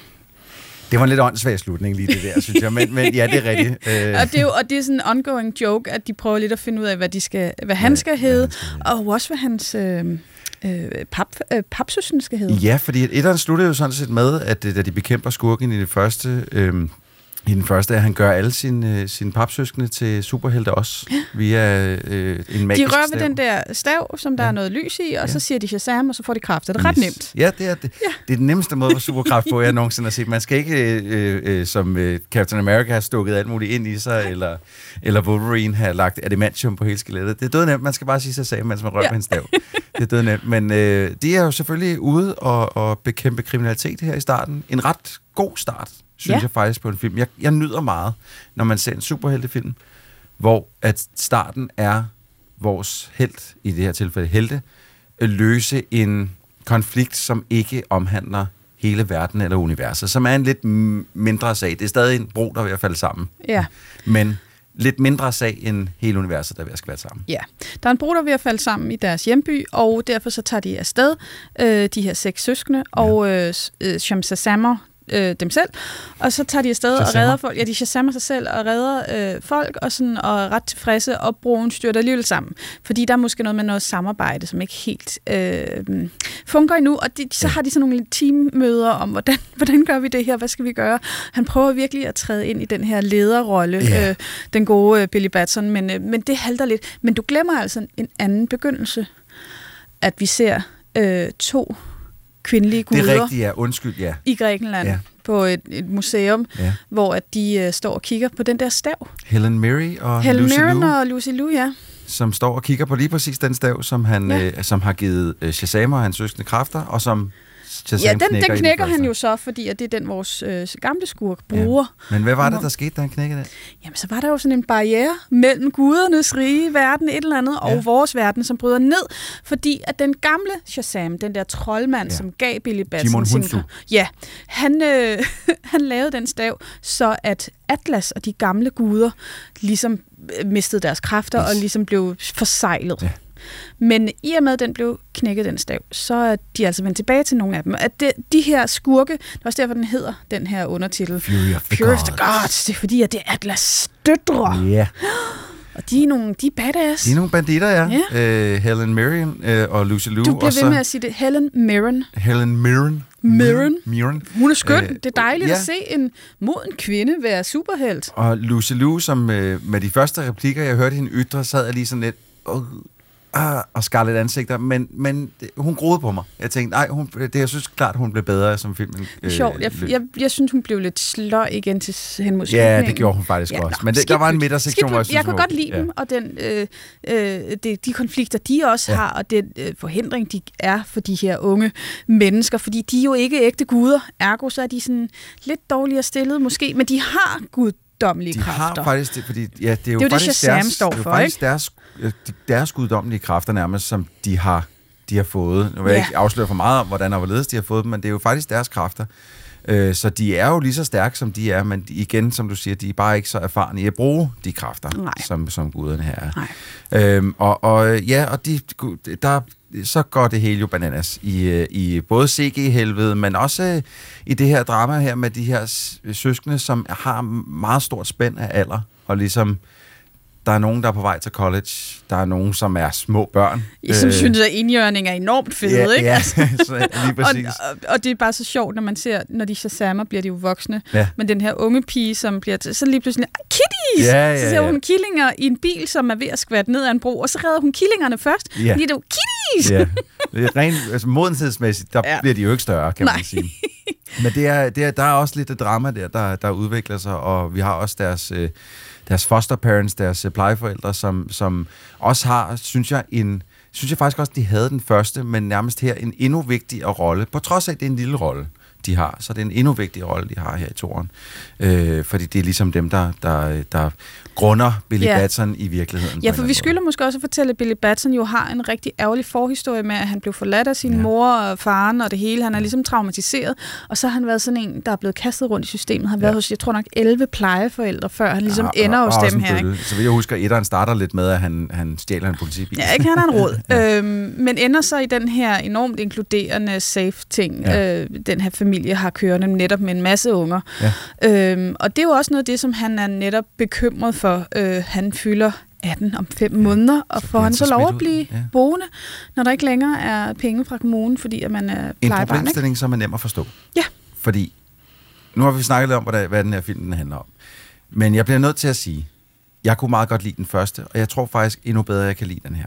Det var en lidt åndssvag slutning lige det der, synes jeg. Men, men ja, det er rigtigt. Øh, Og det, er jo, og det er sådan en ongoing joke, at de prøver lidt at finde ud af, hvad, de skal, hvad han skal hedde, og også hvad hans øh, øh, pap, øh, papsøsen skal hedde. Ja, fordi et- etteren slutter jo sådan set med, at øh, da de bekæmper skurken i det første, øhm, i den første, at han gør alle sine, øh, sine papsøskende til superhelte også, ja. via øh, en magisk De rører ved stav. den der stav, som der ja. er noget lys i, og så siger de Shazam, og så får de kraft. Det er ret Yes. nemt. Ja, det er det. Ja. Det er den nemmeste måde at få superkraft på, jeg nogensinde har set. Man skal ikke, øh, øh, som øh, Captain America, have stukket alt muligt ind i sig, eller, eller Wolverine have lagt adamantium på hele skelettet. Det er død nemt. Man skal bare sige sig mens man rører Ja. ja. med en stav. Det er død nemt. Men øh, de er jo selvfølgelig ude og, og bekæmpe kriminalitet her i starten. En ret god start, synes Ja. ja. jeg faktisk på en film. Jeg, jeg nyder meget, når man ser en superheltefilm, hvor at starten er vores held, i det her tilfælde helte, at løse en konflikt, som ikke omhandler hele verden eller universet, som er en lidt mindre sag. Det er stadig en bro, der er ved at falde sammen, Ja. men lidt mindre sag end hele universet, der er ved at skvætte sammen. Ja, der er en bror, der er ved at falde sammen i deres hjemby, og derfor så tager de afsted, øh, de her seks søskende, og øh, øh, Shamsasammer øh, dem selv, og så tager de afsted og Shazammer? redder folk. Ja, de shazamer sig selv og redder øh, folk, og, sådan, og er ret tilfredse, og broen styrter alligevel sammen. Fordi der er måske noget med noget samarbejde, som ikke helt øh, fungerer endnu, og de, så har de sådan nogle teammøder om, hvordan, hvordan gør vi det her, hvad skal vi gøre? Han prøver virkelig at træde ind i den her lederrolle, Ja. øh, den gode øh, Billy Batson, men, øh, men det halter lidt. Men du glemmer altså en- en anden begyndelse, at vi ser øh, to kvindelige Det er guder rigtigt, ja. Undskyld, ja. i Grækenland ja. På et, et museum, Ja. hvor at de øh, står og kigger på den der stav. Helen Mirren og Helen Lucy Mirren Liu, og Lucy Liu, ja. som står og kigger på lige præcis den stav, som, han, ja. øh, som har givet øh, Shazam og hans søskende kræfter, og som Shazam ja, den, den knækker, i knækker den han jo så, fordi at det er den, vores øh, gamle skurk bruger. Men hvad var det, der skete, da han knækkede det? Jamen, så var der jo sådan en barriere mellem gudernes rige verden, et eller andet, og Ja. vores verden, som bryder ned, fordi at den gamle Shazam, den der troldmand, ja. Ja. som gav Billy Batson sin- Hunsu. Ja, han, øh, han lavede den stav, så at Atlas og de gamle guder ligesom øh, mistede deres kræfter Yes. og ligesom blev forsejlet. Ja. Men i og med, at den blev knækket, den stav, så er de altså vendt tilbage til nogle af dem. At det, de her skurke, det er også derfor, den hedder, den her undertitel. Fury of the Fury of the Gods. Det er fordi, at det er Atlas døtre. Ja, Og de er nogle, de er badass. de er nogle banditter, ja. ja. Øh, Helen Mirren øh, og Lucy Liu. du og bliver så ved med at sige det. Helen Mirren. Helen Mirren. Mirren. Mirren. Hun er skøn. Øh, det er dejligt ja. at se en moden kvinde være superhelt. Og Lucy Liu, som øh, med de første replikker, jeg hørte hende ytre, sad jeg lige sådan lidt... Øh, ah, og skar lidt ansigter, men, men det, hun groede på mig. Jeg tænkte, nej, hun, det, jeg synes klart, hun blev bedre som filmen. Øh, Sjovt. Jeg, løb. jeg, jeg synes, hun blev lidt sløj igen til hen mod Ja, slutningen. det gjorde hun faktisk Ja, også. nå, Men det, der var en midtersektion, hvor jeg synes, Jeg kunne godt lide okay. dem, og den, øh, øh, det, de konflikter, de også Ja. har, og den øh, forhindring, de er for de her unge mennesker, fordi de er jo ikke ægte guder. Ergo, så er de sådan lidt dårligere stillet måske, men de har guddommelige De kræfter. har faktisk det, fordi ja, det er jo Det er jo det, faktisk Shazam deres, står det er for, faktisk ikke? deres, øh, de- deres guddommelige kræfter nærmest, som de har, de har fået. Nu vil jeg Ja. ikke afsløre for meget om, hvordan og hvorledes de har fået dem, men det er jo faktisk deres kræfter. Øh, Så de er jo lige så stærke, som de er, men igen, som du siger, de er bare ikke så erfarne i at bruge de kræfter, Nej. som, som guderne her er. Nej. Øhm, og, og ja, og de, der, så går det hele jo bananas i, øh, i både CG-helvede, men også øh, i det her drama her med de her søskende, som har meget stort spænd af alder, og ligesom der er nogen, der er på vej til college, der er nogen, som er små børn. Som Øh, synes, at indjørning er enormt fede, ja, ikke? Ja, Altså. så lige præcis. og, og, og det er bare så sjovt, når man ser, når de shazamer, bliver de jo voksne. Ja. Men den her unge pige, som bliver til, så lige pludselig, "Ej, kitties! Ja, ja, så ser ja. hun killinger i en bil, som er ved at skvatte ned ad en bro, og så redder hun killingerne først. Ja. Det er jo kitties! Ja, det rent altså, modenhedsmæssigt, der Ja. bliver de jo ikke større, kan Nej. man sige. Men det er, det er, der er også lidt et drama der, der, der udvikler sig, og vi har også deres, øh, deres foster parents, deres øh, plejeforældre, som, som også har, synes jeg, en, synes jeg faktisk også, de havde den første, men nærmest her en endnu vigtigere rolle, på trods af, at det er en lille rolle, de har, så det er en endnu vigtigere rolle, de har her i toren. Øh, fordi det er ligesom dem, der, der, der grunder Billy Ja. ja. Batson i virkeligheden. Ja, for vi skylder måske også at fortælle, at Billy Batson jo har en rigtig ærgerlig forhistorie med, at han blev forladt af sin ja. mor og faren og det hele. Han er ligesom traumatiseret, og så har han været sådan en, der er blevet kastet rundt i systemet. Han har været hos, jeg tror nok, 11 plejeforældre, før han ligesom Ja, ender og- hos og dem her. Ikke? Så vil jeg husker, at etteren starter lidt med, at han, han stjæler en politibil. Ja, ikke han er en råd. ja. øhm, men ender så i den her enormt inkluderende safe-ting, ja. Ja. øh, den her familie har kørende netop med en masse unger. Ja. Øhm, og det er jo også noget af det, som han er netop bekymret for. Øh, han fylder 18 om fem ja. måneder, og får han så lov at blive Ja. ja. boende, når der ikke længere er penge fra kommunen, fordi at man er En plejebarn. Ikke? problemstilling, som er nem at forstå. Ja. Fordi, nu har vi snakket lidt om, hvad, hvad den her film den handler om. Men jeg bliver nødt til at sige, jeg kunne meget godt lide den første, og jeg tror faktisk endnu bedre, jeg kan lide den her.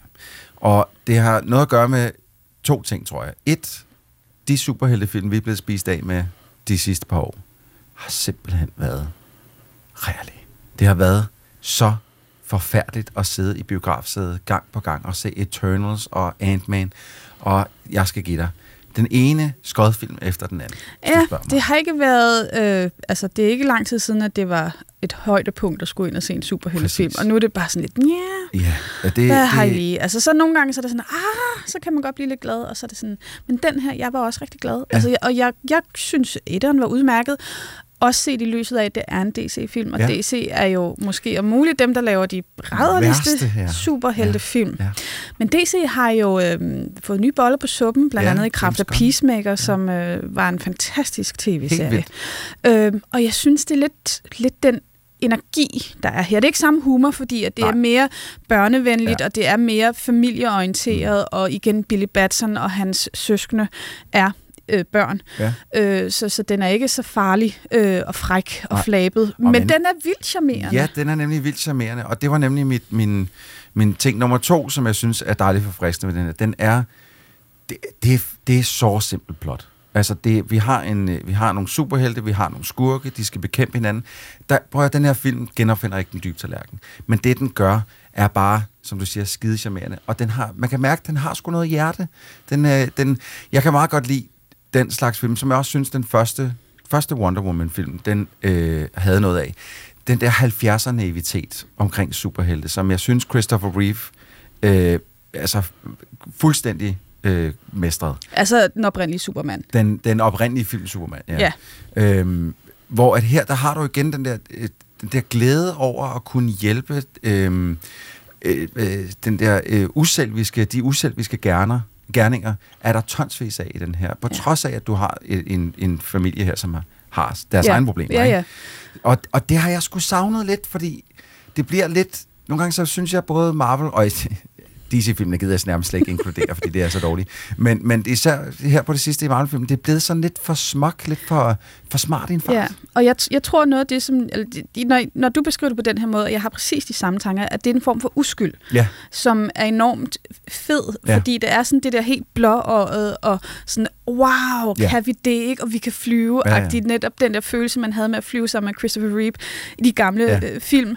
Og det har noget at gøre med to ting, tror jeg. Et, de superheltefilm, vi er blevet spist af med de sidste par år, har simpelthen været rærlige. Det har været så forfærdeligt at sidde i biografsædet gang på gang og se Eternals og Ant-Man, og jeg skal give dig den ene skodfilm efter den anden. Ja, det har ikke været... Øh, altså, det er ikke lang tid siden, at det var et højdepunkt at skulle ind og se en superheltefilm. Og nu er det bare sådan lidt, ja, Ja, ja det, hvad har I lige? Altså, så nogle gange så er det sådan, ah, så kan man godt blive lidt glad, og så er det sådan, men den her, jeg var også rigtig glad. Ja. Altså, jeg- og jeg, jeg synes, etteren var udmærket, også set i lyset af, at det er en DC-film, og Ja. ja. DC er jo måske om muligt dem, der laver de rædderligste Værste her. superheltefilm. Ja, ja. Men DC har jo øh, fået nye boller på suppen, blandt Ja, ja, andet i kraft af. Peacemaker, ja. som øh, var en fantastisk tv-serie. Øh, og jeg synes, det er lidt, lidt den energi, der er her. Det er ikke samme humor, fordi at det Nej. er mere børnevenligt, Ja. og det er mere familieorienteret, mm. og igen Billy Batson og hans søskende er øh, børn. Ja. Øh, så, så den er ikke så farlig øh, og fræk og Nej. flabet, Og men, men- den er vildt charmerende. Ja, den er nemlig vildt charmerende, og det var nemlig mit, min, min ting nummer to, som jeg synes er dejligt forfriskende ved den her. Den er, det, det, er- det er så simpelt plot. Altså, det, vi, har en, øh, vi har nogle superhelte, vi har nogle skurke, de skal bekæmpe hinanden. Der, prøv at, den her film genopfinder ikke den dybe tallerken. Men det, den gør, er bare, som du siger, skide charmerende. Og den har, man kan mærke, at den har sgu noget hjerte. Den, øh, den, jeg kan meget godt lide den slags film, som jeg også synes, den første, første Wonder Woman-film, den øh, havde noget af. Den der 70'er naivitet omkring superhelte, som jeg synes, Christopher Reeve øh, altså fuldstændig øh, mestret. Altså den oprindelige Superman. Den, den oprindelige film Superman, ja. Ja. Øhm, hvor at her, der har du igen den der, øh, den der glæde over at kunne hjælpe øhm, øh, øh, den der øh, uselviske, de uselviske gerner, gerninger, er der tonsvis af i den her. På ja. trods af, at du har en, en familie her, som har, har deres Ja. egen problemer. Ja, ikke? ja. Og, og det har jeg sgu savnet lidt, fordi det bliver lidt... Nogle gange så synes jeg både Marvel og DC-filmene gider jeg nærmest slet ikke inkludere, fordi det er så dårligt. Men, men især her på det sidste i Marvel-filmen, det er blevet sådan lidt for smuk, lidt for, for smart i en fart. Ja, og jeg, jeg tror noget af det, som... Eller, det- når, når du beskriver det på den her måde, og jeg har præcis de samme tanker, at det er en form for uskyld, Ja. som er enormt fed, ja. fordi det er sådan det der helt blåøjet, og sådan, wow, Ja. kan vi det ikke, og vi kan flyve, Ja, ja, netop den der følelse, man havde med at flyve sammen med Christopher Reeve i de gamle Ja. øh, film.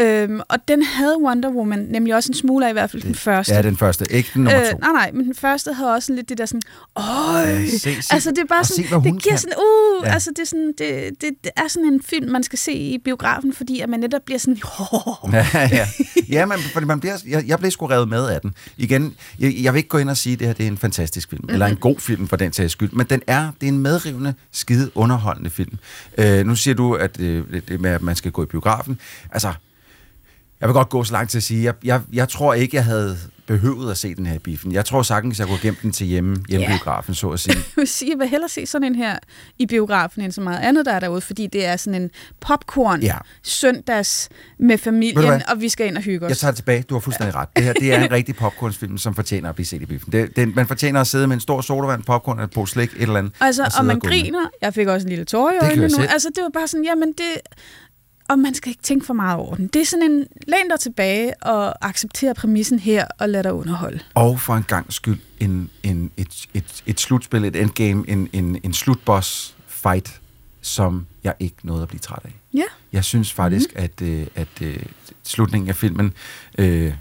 Øhm, og den havde Wonder Woman nemlig også en smule af, i hvert fald den første. Ja, den første. Ikke den nummer to. Øh, nej, nej, men den første havde også lidt det der sådan, åh, Ja, se- se- altså det er bare se, sådan, hun det giver kan. sådan, uh, Ja. altså det er, sådan, det, det, det er sådan en film, man skal se i biografen, fordi at man netop bliver sådan, oh. Ja, ja. ja men, fordi man bliver, jeg, jeg blev sgu revet med af den. Igen, jeg, jeg vil ikke gå ind og sige, at det her det er en fantastisk film, mm-hmm. eller en god film for den sags skyld, men den er, det er en medrivende, skide underholdende film. Øh, nu siger du, at øh, det, det med, at man skal gå i biografen. Altså, jeg vil godt gå så langt til at sige, jeg, jeg, jeg tror ikke, jeg havde behøvet at se den her biffen. Jeg tror sagtens, jeg kunne gemme den til hjemme, hjemmebiografen, så at sige. Jeg vil sige, jeg vil hellere se sådan en her i biografen, end så meget andet, der er derude, fordi det er sådan en popcorn Ja. søndags med familien, og vi skal ind og hygge os. Jeg tager det tilbage. Du har fuldstændig ret. Det her det er en rigtig popcornsfilm, som fortjener at blive set i biffen. Det, det, man fortjener at sidde med en stor sodavand, popcorn, et på slik, et eller andet. Altså, og og, og man med. griner. Jeg fik også en lille tår i øjnene nu. Altså, det var bare sådan, jamen det... Og man skal ikke tænke for meget over den. Det er sådan en, læn dig tilbage og acceptere præmissen her, og lad dig underholde. Og for en gang skyld en, en, et, et, et slutspil, et endgame, en, en, en slutboss fight, som jeg ikke nåede at blive træt af. Ja. Jeg synes faktisk, mm. at, øh, at øh, slutningen af filmen, øh,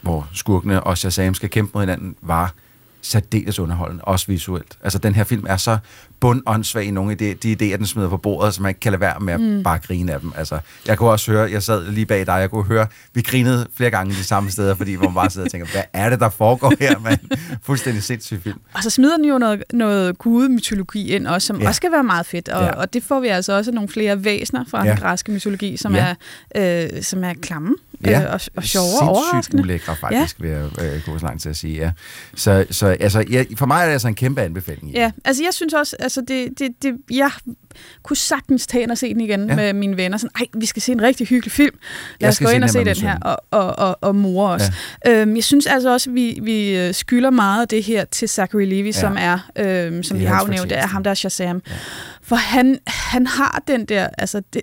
hvor skurkene og Shazam skal kæmpe mod hinanden, var særdeles underholdende, også visuelt. Altså, den her film er så bundåndssvag i nogle af de, de idéer, den smider på bordet, så man ikke kan lade være med at mm. Bare grine af dem. Altså, jeg kunne også høre, jeg sad lige bag dig, jeg kunne høre, vi grinede flere gange de samme steder, fordi man bare sidder og tænker, hvad er det, der foregår her, mand? Fuldstændig sindssyg film. Og så smider den jo noget, noget gudemytologi ind også, som Ja. også skal være meget fedt. Og, Ja. og det får vi altså også nogle flere væsener fra Ja. den græske mytologi, som, ja. er, øh, som er klamme øh, og, og sjove og overraskende. ulækre, faktisk, ja. vil jeg øh, gå så langt til at sige. Ja. Så, så altså, ja, for mig er det altså en kæmpe anbefaling. Ja, altså jeg synes også, altså det, det, det, jeg kunne sagtens tage ind og se den igen Ja. ja. med mine venner. Sådan, ej, vi skal se en rigtig hyggelig film. Lad os gå ind og se den her og, og, og, og more os. Ja. Øhm, jeg synes altså også, at vi, vi øh, skylder meget det her til Zachary Levi, ja. som er, øhm, som vi har nævnt, det er ham, der er Shazam. Ja. For han, han har den der, altså det,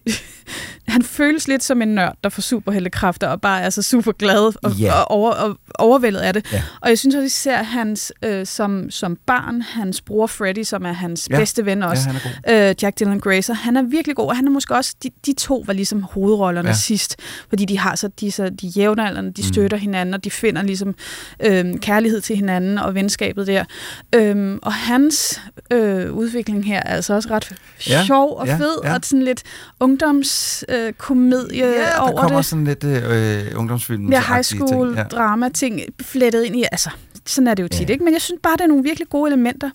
han føles lidt som en nørd, der får superheltekræfter og bare er så super glad og, Ja. og, over, og overvældet af det. Ja. Og jeg synes også især hans, øh, som, som barn, hans bror Freddy, som er hans ja. bedste ven også, Ja, øh, Jack Dylan Grazer, han er virkelig god, og han er måske også, de, de to var ligesom hovedrollerne Ja. sidst, fordi de har så, de, så de jævnaldrende, de Mm. støtter hinanden, og de finder ligesom øh, kærlighed til hinanden og venskabet der. Øhm, og hans øh, udvikling her er altså også ret Ja, sjov og ja, fed, ja. og sådan lidt ungdomskomedie øh, komedie Ja, der over kommer det sådan lidt øh, ungdomsfilm. ja, high school Ja. drama ting flettet ind i, altså sådan er det jo tit, Ja. ikke? Men jeg synes bare, det er nogle virkelig gode elementer.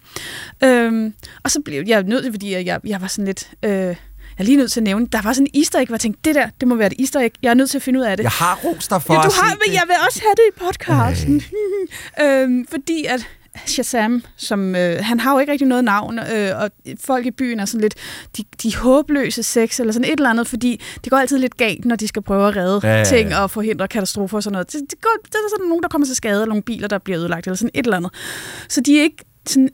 Øhm, og så blev jeg nødt til, fordi jeg, jeg, var sådan lidt... Øh, jeg er lige nødt til at nævne, der var sådan en easter egg, hvor jeg tænkte, det der, det må være et easter egg. Jeg er nødt til at finde ud af det. Jeg har ros dig for ja, du har, men jeg vil også have det i podcasten. øhm, fordi at Shazam, som, øh, han har jo ikke rigtig noget navn, øh, og folk i byen er sådan lidt, de, de håbløse sex, eller sådan et eller andet, fordi det går altid lidt galt, når de skal prøve at redde Ja, ja, ja, ting og forhindre katastrofer og sådan noget. Det, det, går, det er sådan nogen, der kommer til skade, eller nogle biler, der bliver ødelagt, eller sådan et eller andet. Så de er ikke sådan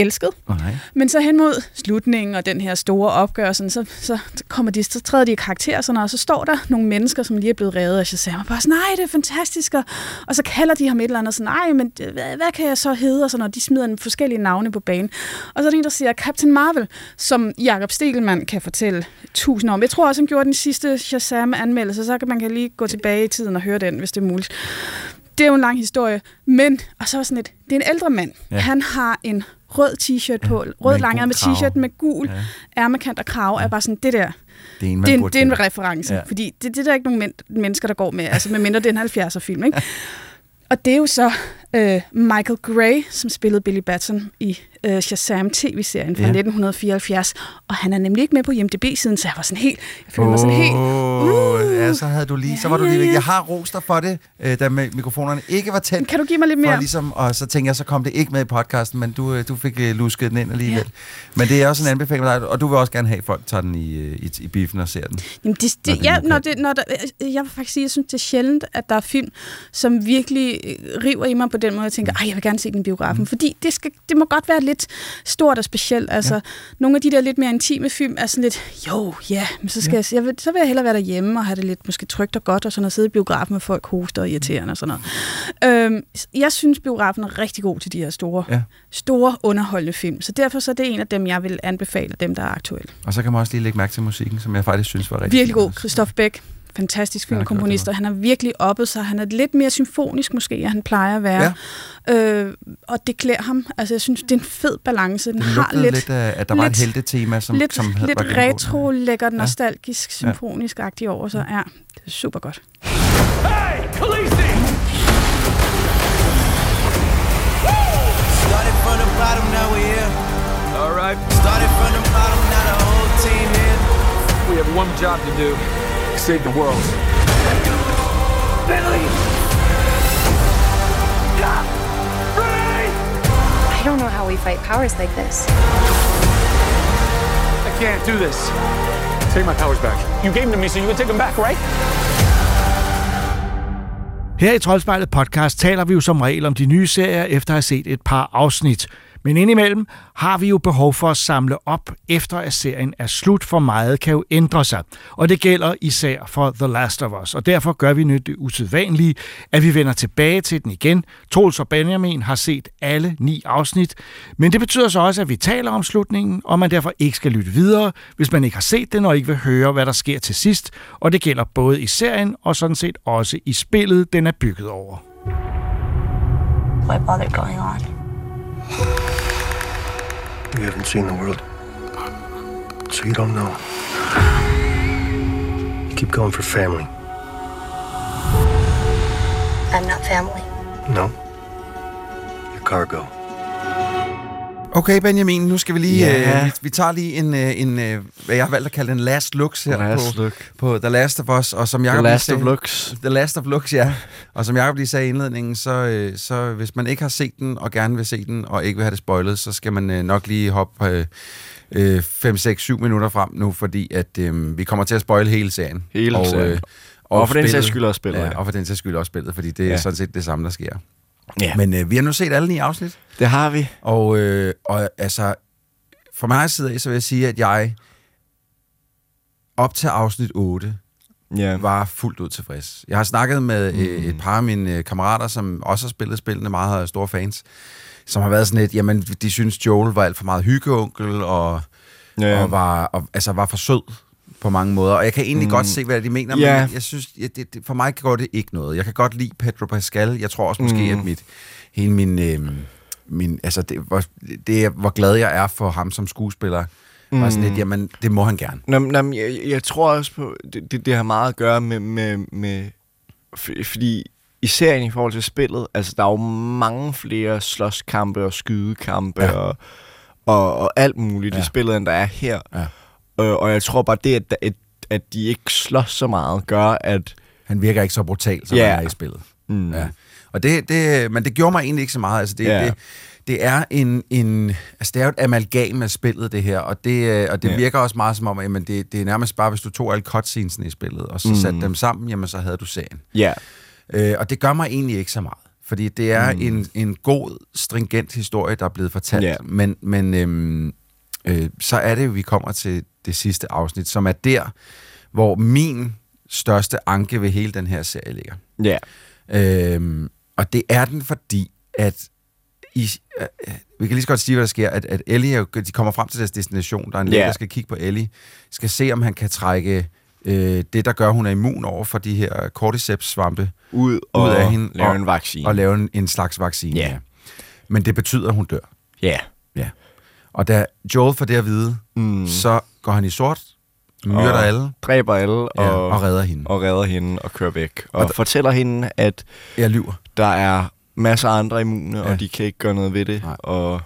elsket. Nej. Men så hen mod slutningen og den her store opgør, sådan, så, så, kommer de, så træder de i karakter, sådan, og så står der nogle mennesker, som lige er blevet reddet af Shazam, og bare sådan, nej, det er fantastisk, og, og så kalder de ham et eller andet, sådan, nej, men øh, hvad, hvad kan jeg så hedde, og sådan, og de smider en forskellige navne på banen. Og så er der en, der siger Captain Marvel, som Jakob Stegelmann kan fortælle tusind om. Jeg tror også, han gjorde den sidste Shazam-anmeldelse, så kan man kan lige gå tilbage i tiden og høre den, hvis det er muligt. Det er jo en lang historie, men, og så sådan et, det er en ældre mand. Ja. Han har en rød t-shirt på, rød en langærmet t-shirt med gul Ja. ærmekant og krave, er bare sådan, det der, Det er en, det er, en, det er en reference, Ja. ja. fordi det, det er der ikke nogen men, mennesker, der går med, altså med mindre det er en 70'er film, ikke? Og det er jo så øh, Michael Gray, som spillede Billy Batson i øh, Shazam tv-serien fra Ja. ja. 1974, og han er nemlig ikke med på IMDb-siden, så jeg var sådan helt, jeg følte mig sådan helt, Åh, ja, så havde du lige, så var du Ja, lige ja, ja. Jeg har rost dig for det, øh, da mi- mikrofonerne ikke var tændt. kan du give mig lidt For mere? ligesom, og så tænkte jeg, så kom det ikke med i podcasten, men du, øh, du fik øh, lusket den ind alligevel. Ja. Men det er også en anbefaling med dig, og du vil også gerne have, at folk tager den i, øh, i, i biffen og ser den. Jamen det, Når det, det ja, når det, når der, jeg vil faktisk sige, jeg synes, det er sjældent, at der er film, som virkelig river i mig på den måde, jeg tænker, ej, jeg vil gerne se den i biografen. Mm. Fordi det, skal, det må godt være lidt stort og specielt. Altså, ja. nogle af de der lidt mere intime film er sådan lidt, jo, ja, men så, skal ja. jeg, jeg så vil jeg hellere være derhjemme og have det lidt måske trygt og godt, og sådan at sidde i biografen med folk hoster og irriterende og sådan noget. Øhm, jeg synes, biografen er rigtig god til de her store, Ja. store underholdende film. Så derfor så er det en af dem, jeg vil anbefale, dem der er aktuelle. Og så kan man også lige lægge mærke til musikken, som jeg faktisk synes var rigtig Virkelig god. Christoph Beck, fantastisk filmkomponist, og han har virkelig oppet sig. Han er lidt mere symfonisk måske, end han plejer at være. Ja. Øh, og det klæder ham. Altså, jeg synes, det er en fed balance. Den Det har lidt, lidt, af, at der var et lidt- heltetema, som, lidt, som havde- lidt retro, lækkert, Ja. nostalgisk, symfonisk-agtigt over sig. Ja, det er super godt. Started from the bottom, now we're here. All right. Started from the bottom, now the whole team here. We have one job to do. Save the world. I don't know how we fight powers like this. I can't do this. Take my powers back. You gave them to me, so you can take them back, right? Her i Troldspejlet podcast taler vi jo som regel om de nye serier efter at have set et par afsnit. Men indimellem har vi jo behov for at samle op, efter at serien er slut, for meget kan jo ændre sig. Og det gælder især for The Last of Us. Og derfor gør vi nyt det usædvanlige, at vi vender tilbage til den igen. Troels og Benjamin har set alle ni afsnit. Men det betyder så også, at vi taler om slutningen, og man derfor ikke skal lytte videre, hvis man ikke har set den og ikke vil høre, hvad der sker til sidst. Og det gælder både i serien og sådan set også i spillet, den er bygget over. What bother going on? You haven't seen the world, so you don't know. You keep going for family. I'm not family. No. You're cargo. Okay, Benjamin, nu skal vi lige... Ja. Øh, vi, vi tager lige en, øh, en øh, hvad jeg har valgt at kalde en last looks her Last på, look. på The Last of Us. Og som Jacob The Last sagde, of Looks. The Last of Looks, ja. Og som Jacob lige sagde i indledningen, så, øh, så hvis man ikke har set den, og gerne vil se den, og ikke vil have det spoilet, så skal man øh, nok lige hoppe øh, øh, 5, 6, 7 minutter frem nu, fordi at øh, vi kommer til at spoile hele serien. Hele serien. Og for den sags skyld også spillet, Ja, og for den sags skyld også spillet, fordi det er Ja. sådan set det samme, der sker. Ja. Men øh, vi har nu set alle ni afsnit. Det har vi. Og, øh, og altså, fra mig side af, så vil jeg sige, at jeg op til afsnit 8 ja. var fuldt ud tilfreds. Jeg har snakket med mm. et par af mine øh, kammerater, som også har spillet spillene, meget er store fans, som har været sådan lidt, jamen, de synes Joel var alt for meget hyggeonkel, og, ja. og, var, og altså, var for sød på mange måder. Og jeg kan egentlig Mm. mm. godt se, hvad de mener, men Ja. jeg, synes, jeg, det, det, for mig går det ikke noget. Jeg kan godt lide Pedro Pascal. Jeg tror også måske, Mm. at mit, hele min... Øh, min altså, det, hvor, det, hvor glad jeg er for ham som skuespiller, mm. var sådan Mm. lidt, jamen, det må han gerne. Nå, men- nå, men jeg, jeg tror også på, det, det, det har meget at gøre med, med, med fordi i serien i forhold til spillet, altså der er jo mange flere slåskampe og skydekampe Ja. og, og, og alt muligt. Ja. i spillet, end der er her. Ja. Øh, og jeg tror bare det, at, at, at de ikke slås så meget, gør, at... Han virker ikke så brutal, som Ja. han er i spillet. Mm. Ja. Og det, det, men det gjorde mig egentlig ikke så meget. Altså det, Ja. det, det er en, en altså det er jo et amalgam af spillet, det her, og det, øh, og det ja. virker også meget som om, at jamen, det, det er nærmest bare, hvis du tog alle cutscenesene i spillet, og så Mm. satte dem sammen, jamen så havde du serien. Ja. Øh, og det gør mig egentlig ikke så meget, fordi det er Mm. en, en god, stringent historie, der er blevet fortalt, Ja. men, men øhm, øh, så er det, vi kommer til det sidste afsnit, som er der, hvor min største anke ved hele den her serie ligger. Ja. Øhm, og det er den, fordi at i, øh, øh, vi kan lige så godt sige, hvad der sker, at, at Ellie, de kommer frem til deres destination, der er en læge, der skal kigge på Ellie, skal se, om han kan trække øh, det, der gør, hun er immun over for de her cordyceps-svampe Ud, og ud af hende. lave og, en vaccine. Og lave en, en slags vaccine, Ja. Men det betyder, at hun dør. Ja. Ja. Og da Joel får det at vide, Mm. så går han i sort, myrder Og alle, Dræber alle Ja, og, og redder hende. Og redder hende og kører væk. Og, Og og fortæller hende, at jeg lyver. der er masser af andre immune, ja. Og de kan ikke gøre noget ved det. Nej. Og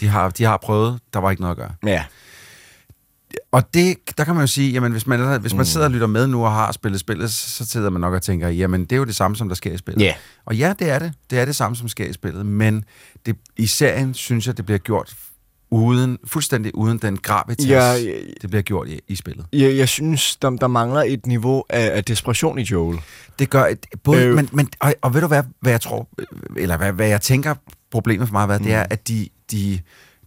De har, de har prøvet, der var ikke noget at gøre. ja, Og det, der kan man jo sige, jamen hvis man, hvis man Mm. sidder og lytter med nu og har spillet spillet, så sidder man nok og tænker, jamen det er jo det samme, som der sker i spillet. Ja. Og ja, det er det. Det er det samme, som sker i spillet. Men det, i serien synes jeg, det bliver gjort uden, fuldstændig uden den gravitas, Ja, ja, ja, ja. det bliver gjort i, i spillet. jeg, jeg synes, der, der mangler et niveau af, af desperation i Joel. Det gør et, både, Øh. men, men, og, og ved du hvad, hvad jeg tror, eller hvad, hvad jeg tænker problemet for mig har været, mm. det er, at de, de,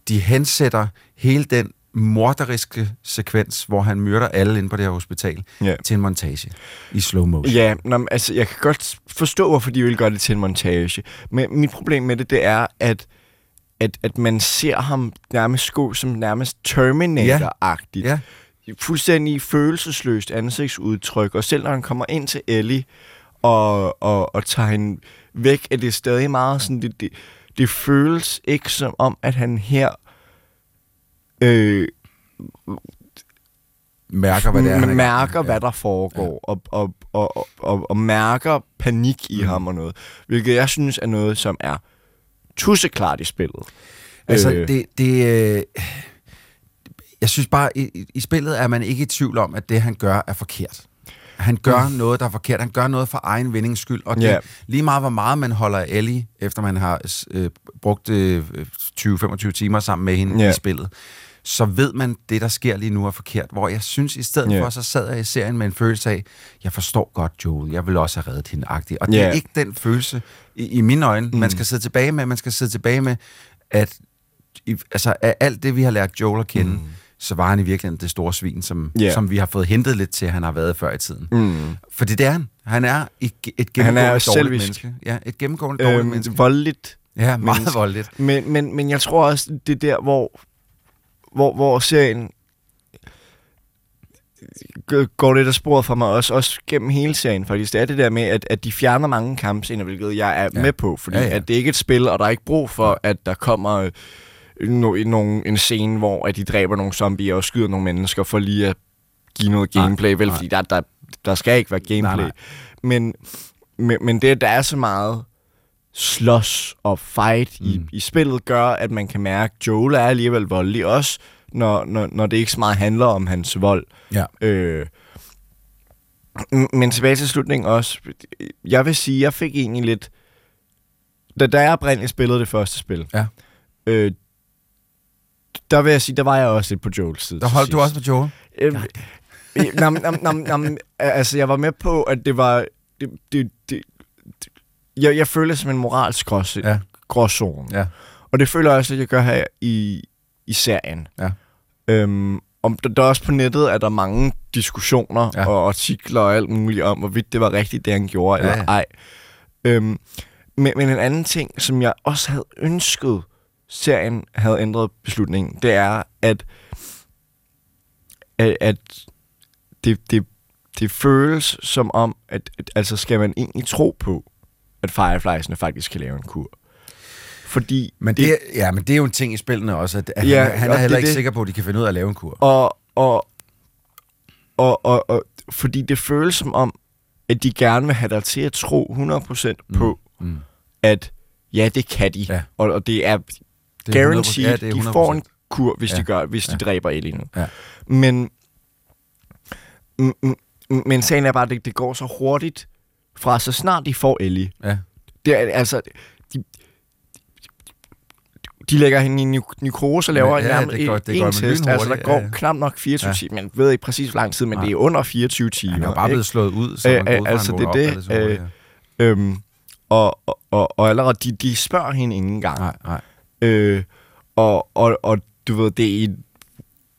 de hensætter hele den morderiske sekvens, hvor han myrder alle inde på det her hospital, Ja. til en montage i slow motion. Ja, nå, altså, jeg kan godt forstå, hvorfor de vil gøre det til en montage. Men mit problem med det, det er, at, at, at man ser ham nærmest gå som nærmest Terminator-agtigt. Ja. Fuldstændig følelsesløst ansigtsudtryk. Og selv når han kommer ind til Ellie og, og, og tager hende væk, er det stadig meget sådan, det, det, det føles ikke som om, at han her øh, Mærker, hvad det er. han er mærker, hvad der foregår, ja. og, og, og, og, og, og mærker panik i mm. ham og noget. Hvilket jeg synes er noget, som er tusseklart i spillet. Altså, Øh. det, det, øh, jeg synes bare, i, i- spillet er man ikke i tvivl om, at det, han gør, er forkert. Han gør mm. noget, der er forkert. Han gør noget for egen vindings skyld. Og det, Ja. lige meget, hvor meget man holder af Ellie, efter man har øh, brugt øh, 20-25 timer sammen med hende Ja. i spillet, så ved man, det, der sker lige nu, er forkert. Hvor jeg synes, i stedet Ja. for, så sad jeg i serien med en følelse af, jeg forstår godt Joel, jeg vil også have reddet hende agtigt. Og det Ja. er ikke den følelse, i, i mine øjne, mm. man skal sidde tilbage med. Man skal sidde tilbage med, at i, altså, af alt det, vi har lært Joel at kende, mm. så var han i virkeligheden det store svin, som, Ja. som vi har fået hentet lidt til, han har været før i tiden. Mm. Fordi det er han. Han er et, et Han gennemgående er dårligt selvisk. menneske. Ja, et gennemgående dårligt Øhm, menneske. voldeligt. Ja, meget menneske. voldeligt. Men, men, men jeg tror også, det er der, hvor, hvor, hvor serien går lidt af sporet for mig også, også gennem hele serien faktisk. Det er det der med, at, at de fjerner mange kampscener, hvilket jeg er Ja. med på, fordi Ja, ja. At det ikke er et spil, og der er ikke brug for, at der kommer øh, no, no, en scene, hvor at de dræber nogle zombier og skyder nogle mennesker for lige at give noget Nej, gameplay, vel, nej. fordi der, der, der skal ikke være gameplay. Nej, nej. Men, men, men det, der er så meget slås og fight mm. i, i spillet gør, at man kan mærke, at Joel er alligevel voldelig, også når, når, når det ikke så meget handler om hans vold. Ja. Øh, men tilbage til slutningen også. Jeg vil sige, jeg fik egentlig lidt... Da, da jeg oprindeligt spillede det første spil, Ja. øh, der vil jeg sige, der var jeg også lidt på Joels side. Der holdt du også på Joel? Øh, nam, nam, nam, nam, altså, jeg var med på, at det var... Det, det, det, jeg, jeg føler som en moralsk grås, Ja. gråzone. Ja. Og det føler jeg også, at jeg gør her i, i serien. Ja. Øhm, om der, der er også på nettet, at der er mange diskussioner Ja. og artikler og alt muligt om, hvorvidt det var rigtigt, det han gjorde, Ja, eller ja. ej. Øhm, men, men en anden ting, som jeg også havde ønsket, serien havde ændret beslutningen, det er, at, at, at det, det, det føles som om, at, at altså skal man egentlig tro på, at Fireflies'ene faktisk kan lave en kur. Fordi Men det, ja, men det er jo en ting i spillene også, at, at Ja, han, han er heller det ikke det. sikker på, at de kan finde ud af at lave en kur. Og, og, og, og, og fordi det føles som om, at de gerne vil have dig til at tro 100% på, mm. at ja, det kan de. Ja. Og, og det er, Det er 100%. guaranteed, Ja, det er de får en 100%. kur, hvis Ja. de gør, hvis de Ja. dræber alien. Ja. Men, men sagen er bare, at det, det går så hurtigt fra så snart de får Ellie. Ja. Det er, altså, de, de lægger hende i nekrose og laver Ja, ja, ja, nærmest det går- en, det går en test. Altså, der går ja, ja. knap nok 24 Ja. timer. Man ved ikke præcis, hvor lang tid, men Nej. det er under 24 timer. Han er bare blevet slået ud, så man ud fra, altså, det er op, det. så, Øh, øhm, og, og, og, og allerede, de, de spørger hende ikke engang. Nej, nej. Øh, og, og, og du ved, det er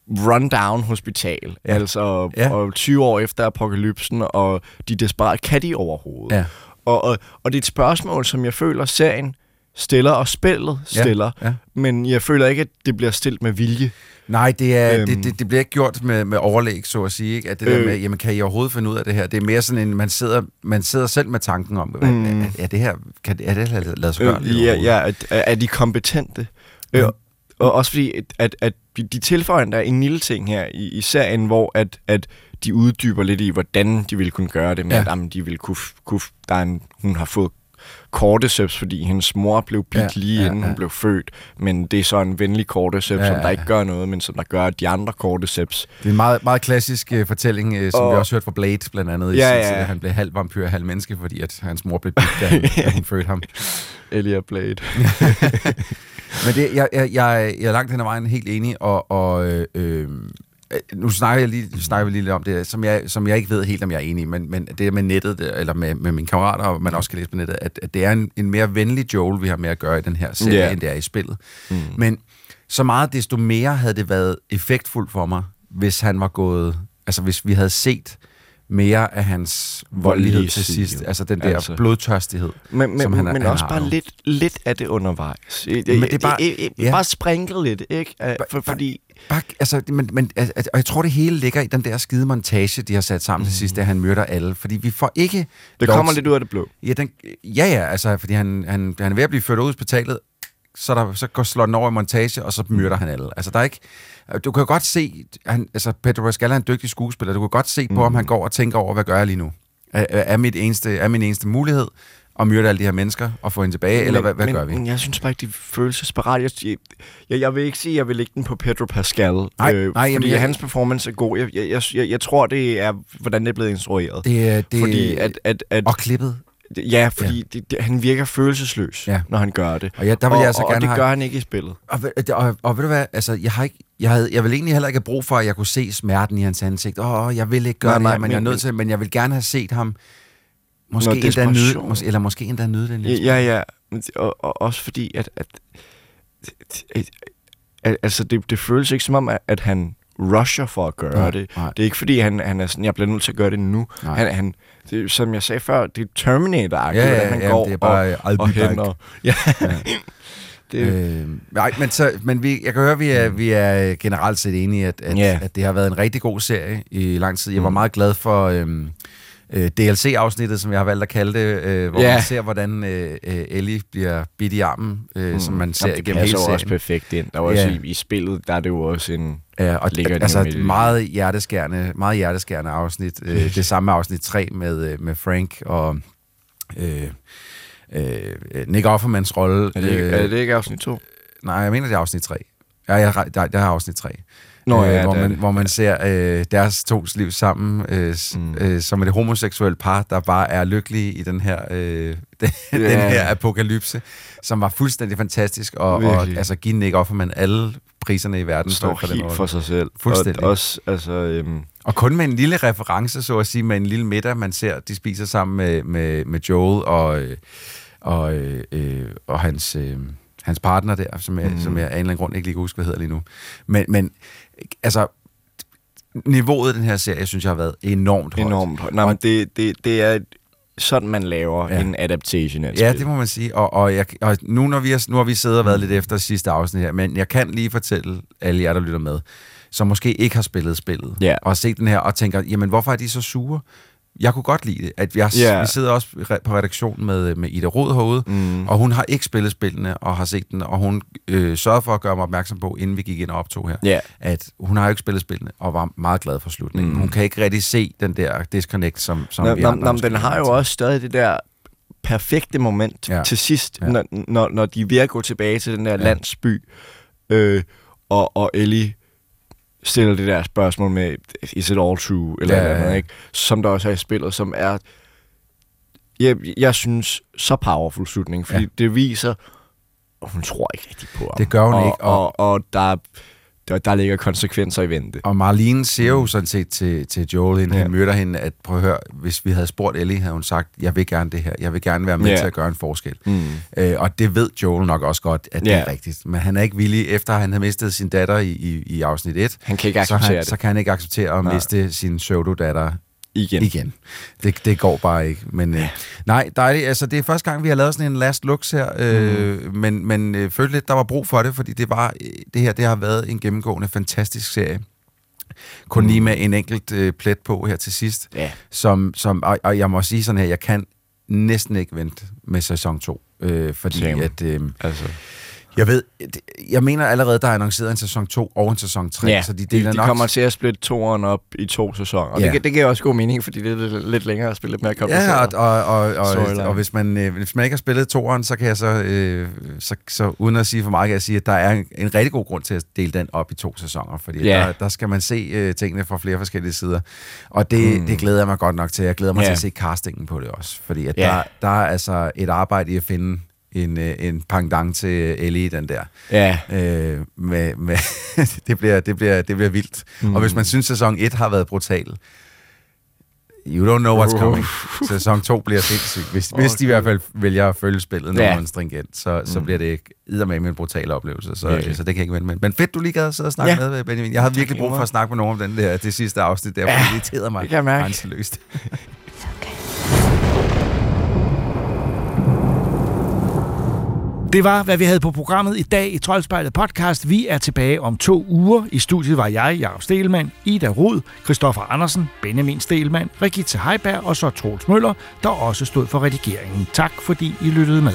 rundown hospital. Ja. Altså, Ja. og 20 år efter apokalypsen, og de er desperat, kan de overhovedet? Ja. Og, og, og det er et spørgsmål, som jeg føler, serien stiller, og spillet stiller. ja. Men jeg føler ikke, at det bliver stillet med vilje. Nej, det, er, Øhm. det, det, det bliver ikke gjort med, med overlæg, så at sige. Ikke? At det øh. der med, jamen kan I overhovedet finde ud af det her? Det er mere sådan en, man sidder, man sidder selv med tanken om, mm. Er, er, det her, kan, er det lad, lad sig gøre? Øh, ja, ja, at, er de kompetente? Øh, og også fordi, at, at, de tilføjer der en lille ting her i, i serien, hvor at, at de uddyber lidt i, hvordan de ville kunne gøre det, med Ja. at jamen, de ville kunne, kunne der er en, hun har fået cordyceps, fordi hendes mor blev bidt Ja, lige ja, inden ja. hun blev født, men det er så en venlig cordyceps, Ja, ja, som der ikke gør noget, men som der gør de andre cordyceps. Det er en meget, meget klassisk uh, fortælling, uh, som Og- vi også hørte fra Blade, blandt andet. i Ja, tid, at Han blev halv vampyr og halv menneske, fordi at hans mor blev bidt, da, han- da hun fødte ham. Elia Blade. Men det, jeg, jeg, jeg, jeg er langt hen ad vejen helt enig, og, og øh, øh, nu snakker jeg lige, snakker vi lige lidt om det, som jeg, som jeg ikke ved helt, om jeg er enig i, men, men det med nettet, eller med, med mine kammerater, og man også kan læse på nettet, at, at det er en, en mere venlig Joel, vi har med at gøre i den her serie, yeah. end det er i spillet. Mm. Men så meget desto mere havde det været effektfuldt for mig, hvis han var gået, altså hvis vi havde set mere af hans voldelighed til sidst, altså den der Altså. blodtørstighed, Men, men, som han, men han også har bare lidt, lidt af det undervejs. Men det er bare- ja. bare sprinkle lidt, ikke? Uh, For, fordi... Bare, altså, men, men, altså, og jeg tror, det hele ligger i den der skide montage, de har sat sammen mm. til sidst, da han myrder alle. Fordi vi får ikke... Det lov kommer til- lidt ud af det blå. Ja, den, ja, ja, altså, fordi han, han, han er ved at blive ført ud af hospitalet, så, der, så går slår den over i montage, og så myrder han alle. Altså, der er ikke... Du kan godt se... Han, altså, Pedro Pascal er en dygtig skuespiller. Du kan godt se på, Mm. om han går og tænker over, hvad gør jeg lige nu? Er, er, mit eneste, er min eneste mulighed at myrde alle de her mennesker og få hende tilbage, eller hvad, hvad men, gør vi? Men jeg synes bare ikke, de følelsesparat. Jeg, jeg, jeg vil ikke sige, at jeg vil lægge den på Pedro Pascal. Nej, nej, fordi jeg- hans performance er god. Jeg, jeg, jeg, jeg, tror, det er, hvordan det er blevet instrueret. Det, det, fordi at, at, at, og klippet. Ja, fordi ja. Det, det, han virker følelsesløs, Ja. ja. når han gør det. Og ja, der vil og, jeg altså og, gerne og det have- gør han ikke i spillet. Og, ved- og, og ved du hvad, altså, jeg, har ikke, jeg, havde, jeg vil egentlig heller ikke have brug for, at jeg kunne se smerten i hans ansigt. Åh, jeg vil ikke gøre Nej, nej, nej, det her, men, men- jeg er nødt til, men jeg vil gerne have set ham måske Noget endda nyde, måske, eller måske endda nyde den lidt. Ja, ja. Det- Og, og også fordi, at, at, at, at altså det, det føles ikke som om, at, at han rusher for at gøre Nej, det. nej. Det er ikke fordi, han, han er sådan, jeg bliver nødt til at gøre det nu. Nej. Han, han, det, som jeg sagde før, det er Terminator-agtigt, Ja, ja, hvordan han ja, går det er bare, og, og. Ja. Det... Øh, nej, men, så, men vi, jeg kan høre, at vi er, vi er generelt set enige, at, at, Ja. at det har været en rigtig god serie i lang tid. Jeg var Mm. meget glad for øhm, øh, DLC-afsnittet, som jeg har valgt at kalde det, øh, hvor Ja. man ser, hvordan øh, øh, Ellie bliver bidt i armen, øh, som man ser Jamen, det igennem hele serien. også perfekt ind. Der var også Ja. i, i spillet, der er det jo også en... Ja, og ligger altså et meget hjerteskærende, meget hjerteskærende afsnit. Øh, det samme afsnit 3 med, øh, med Frank og... Øh, øh, øh, Nick Offermans rolle. Er det, ikke, øh, er det ikke afsnit 2? Nej, jeg mener, det er afsnit 3. Ja, jeg, der, der er afsnit 3. Nå, ja, hvor, det er man, det. hvor man ser øh, deres to liv sammen øh, mm. øh, som et homoseksuelt par, der bare er lykkelige i den her, øh, den, Ja. den her apokalypse, som var fuldstændig fantastisk, og, og altså give Nick Offerman alle priserne i verden. står for den helt rolle. for sig selv. Fuldstændig. Og også, altså, øhm, Og kun med en lille reference, så at sige, med en lille middag, man ser, de spiser sammen med, med, med Joel og, øh, og, øh, øh, og hans, øh, hans partner der, som jeg, mm. som jeg af en eller anden grund ikke lige kan huske, hvad hedder lige nu. Men, men altså, niveauet i den her serie, synes jeg har været enormt højt. enormt højt. Nej, men det, det, det er sådan, man laver Ja. en adaptation af et Ja, spil. det må man sige. Og, og, jeg, og nu, når vi har, nu har vi siddet og været lidt efter sidste afsnit her, men jeg kan lige fortælle alle jer, der lytter med, som måske ikke har spillet spillet, Ja. og har set den her og tænker, jamen hvorfor er de så sure? Jeg kunne godt lide det. At jeg, Ja. Vi sidder også på redaktionen med, med Ida Rod herude, mm. og hun har ikke spillet spillene og har set den, og hun øh, sørgede for at gøre mig opmærksom på, inden vi gik ind og optog her, Ja. at hun har jo ikke spillet spillene, og var meget glad for slutningen. Mm. Hun kan ikke rigtig se den der disconnect, som, som Nå, vi nå, andre nå, måske den har jo også stadig det der perfekte moment Ja. til sidst, Ja. når, når, når de er ved at gå tilbage til den der ja. landsby, øh, og, og Ellie stiller det der spørgsmål med, is it all true, eller Ja, andet, ikke? som der også er i spillet, som er, jeg, jeg synes, så powerful slutning, fordi Ja. det viser, og hun tror ikke rigtig på ham. Det gør hun og, ikke, og- Og, og, og der, der, der ligger konsekvenser i vente. Og Marlene siger jo sådan set til, til Joel, inden ja. Han møder hende, at prøv at høre, hvis vi havde spurgt Ellie, havde hun sagt, jeg vil gerne det her, jeg vil gerne være med Ja. til at gøre en forskel. Mm. Øh, og det ved Joel nok også godt, at det Ja. er rigtigt. Men han er ikke villig, efter han havde mistet sin datter i, i, i afsnit 1, Han kan ikke så, acceptere han, det. så kan han ikke acceptere at Nej. miste sin pseudo-datter Igen. igen. Det, det går bare ikke. Men øh, nej, dejligt. Altså, det er første gang, vi har lavet sådan en last looks her, øh, Mhm. men, men øh, følte lidt, der var brug for det, fordi det, var, øh, det her det har været en gennemgående fantastisk serie. Kun lige med en enkelt øh, plet på her til sidst. Mhm. Ja. Som, som, og, og jeg må sige sådan her, jeg kan næsten ikke vente med sæson 2. Øh, fordi Same. at... Øh, Altså. Jeg ved, jeg mener allerede, der er annonceret en sæson 2 og en sæson 3, Ja, så de de, deler de nok... kommer til at splitte toeren op i to sæsoner. Og Ja. det, det giver også god mening, fordi det er lidt, længere at spille lidt mere kompliceret. Ja, og, og, og, og, og hvis, man, øh, hvis man ikke har spillet toeren, så kan jeg så, øh, så, så uden at sige for meget, kan jeg sige, at der er en, en rigtig god grund til at dele den op i to sæsoner, fordi Ja. der, der skal man se øh, tingene fra flere forskellige sider. Og det, Hmm. det glæder jeg mig godt nok til. Jeg glæder mig Ja. til at se castingen på det også, fordi at Ja. der, der er altså et arbejde i at finde en, øh, en pangdang til Ellie, den der. Ja. Øh, med, med det, bliver, det, bliver, det bliver vildt. Mm. Mm. Og hvis man synes, sæson 1 har været brutal, you don't know what's coming. Sæson 2 bliver sindssygt. Hvis, okay. hvis de i hvert fald vælger at følge spillet Ja. nogenlunde stringent, så, så Mm. bliver det med en brutal oplevelse. Så, Virkelig. så det kan jeg ikke vente med. Men fedt, du lige gad at sidde og snakke Ja. med, Benjamin. Jeg havde virkelig brug for at snakke med nogen om den der, det sidste afsnit der, Ja, fordi det irriterede mig det kan jeg mærke. Det var, hvad vi havde på programmet i dag i Troldspejlet podcast. Vi er tilbage om to uger. I studiet var jeg, Jacob Stelmann, Ida Rud, Christoffer Andersen, Benjamin Stelmann, Rigitte Heiberg og så Troels Møller, der også stod for redigeringen. Tak fordi I lyttede med.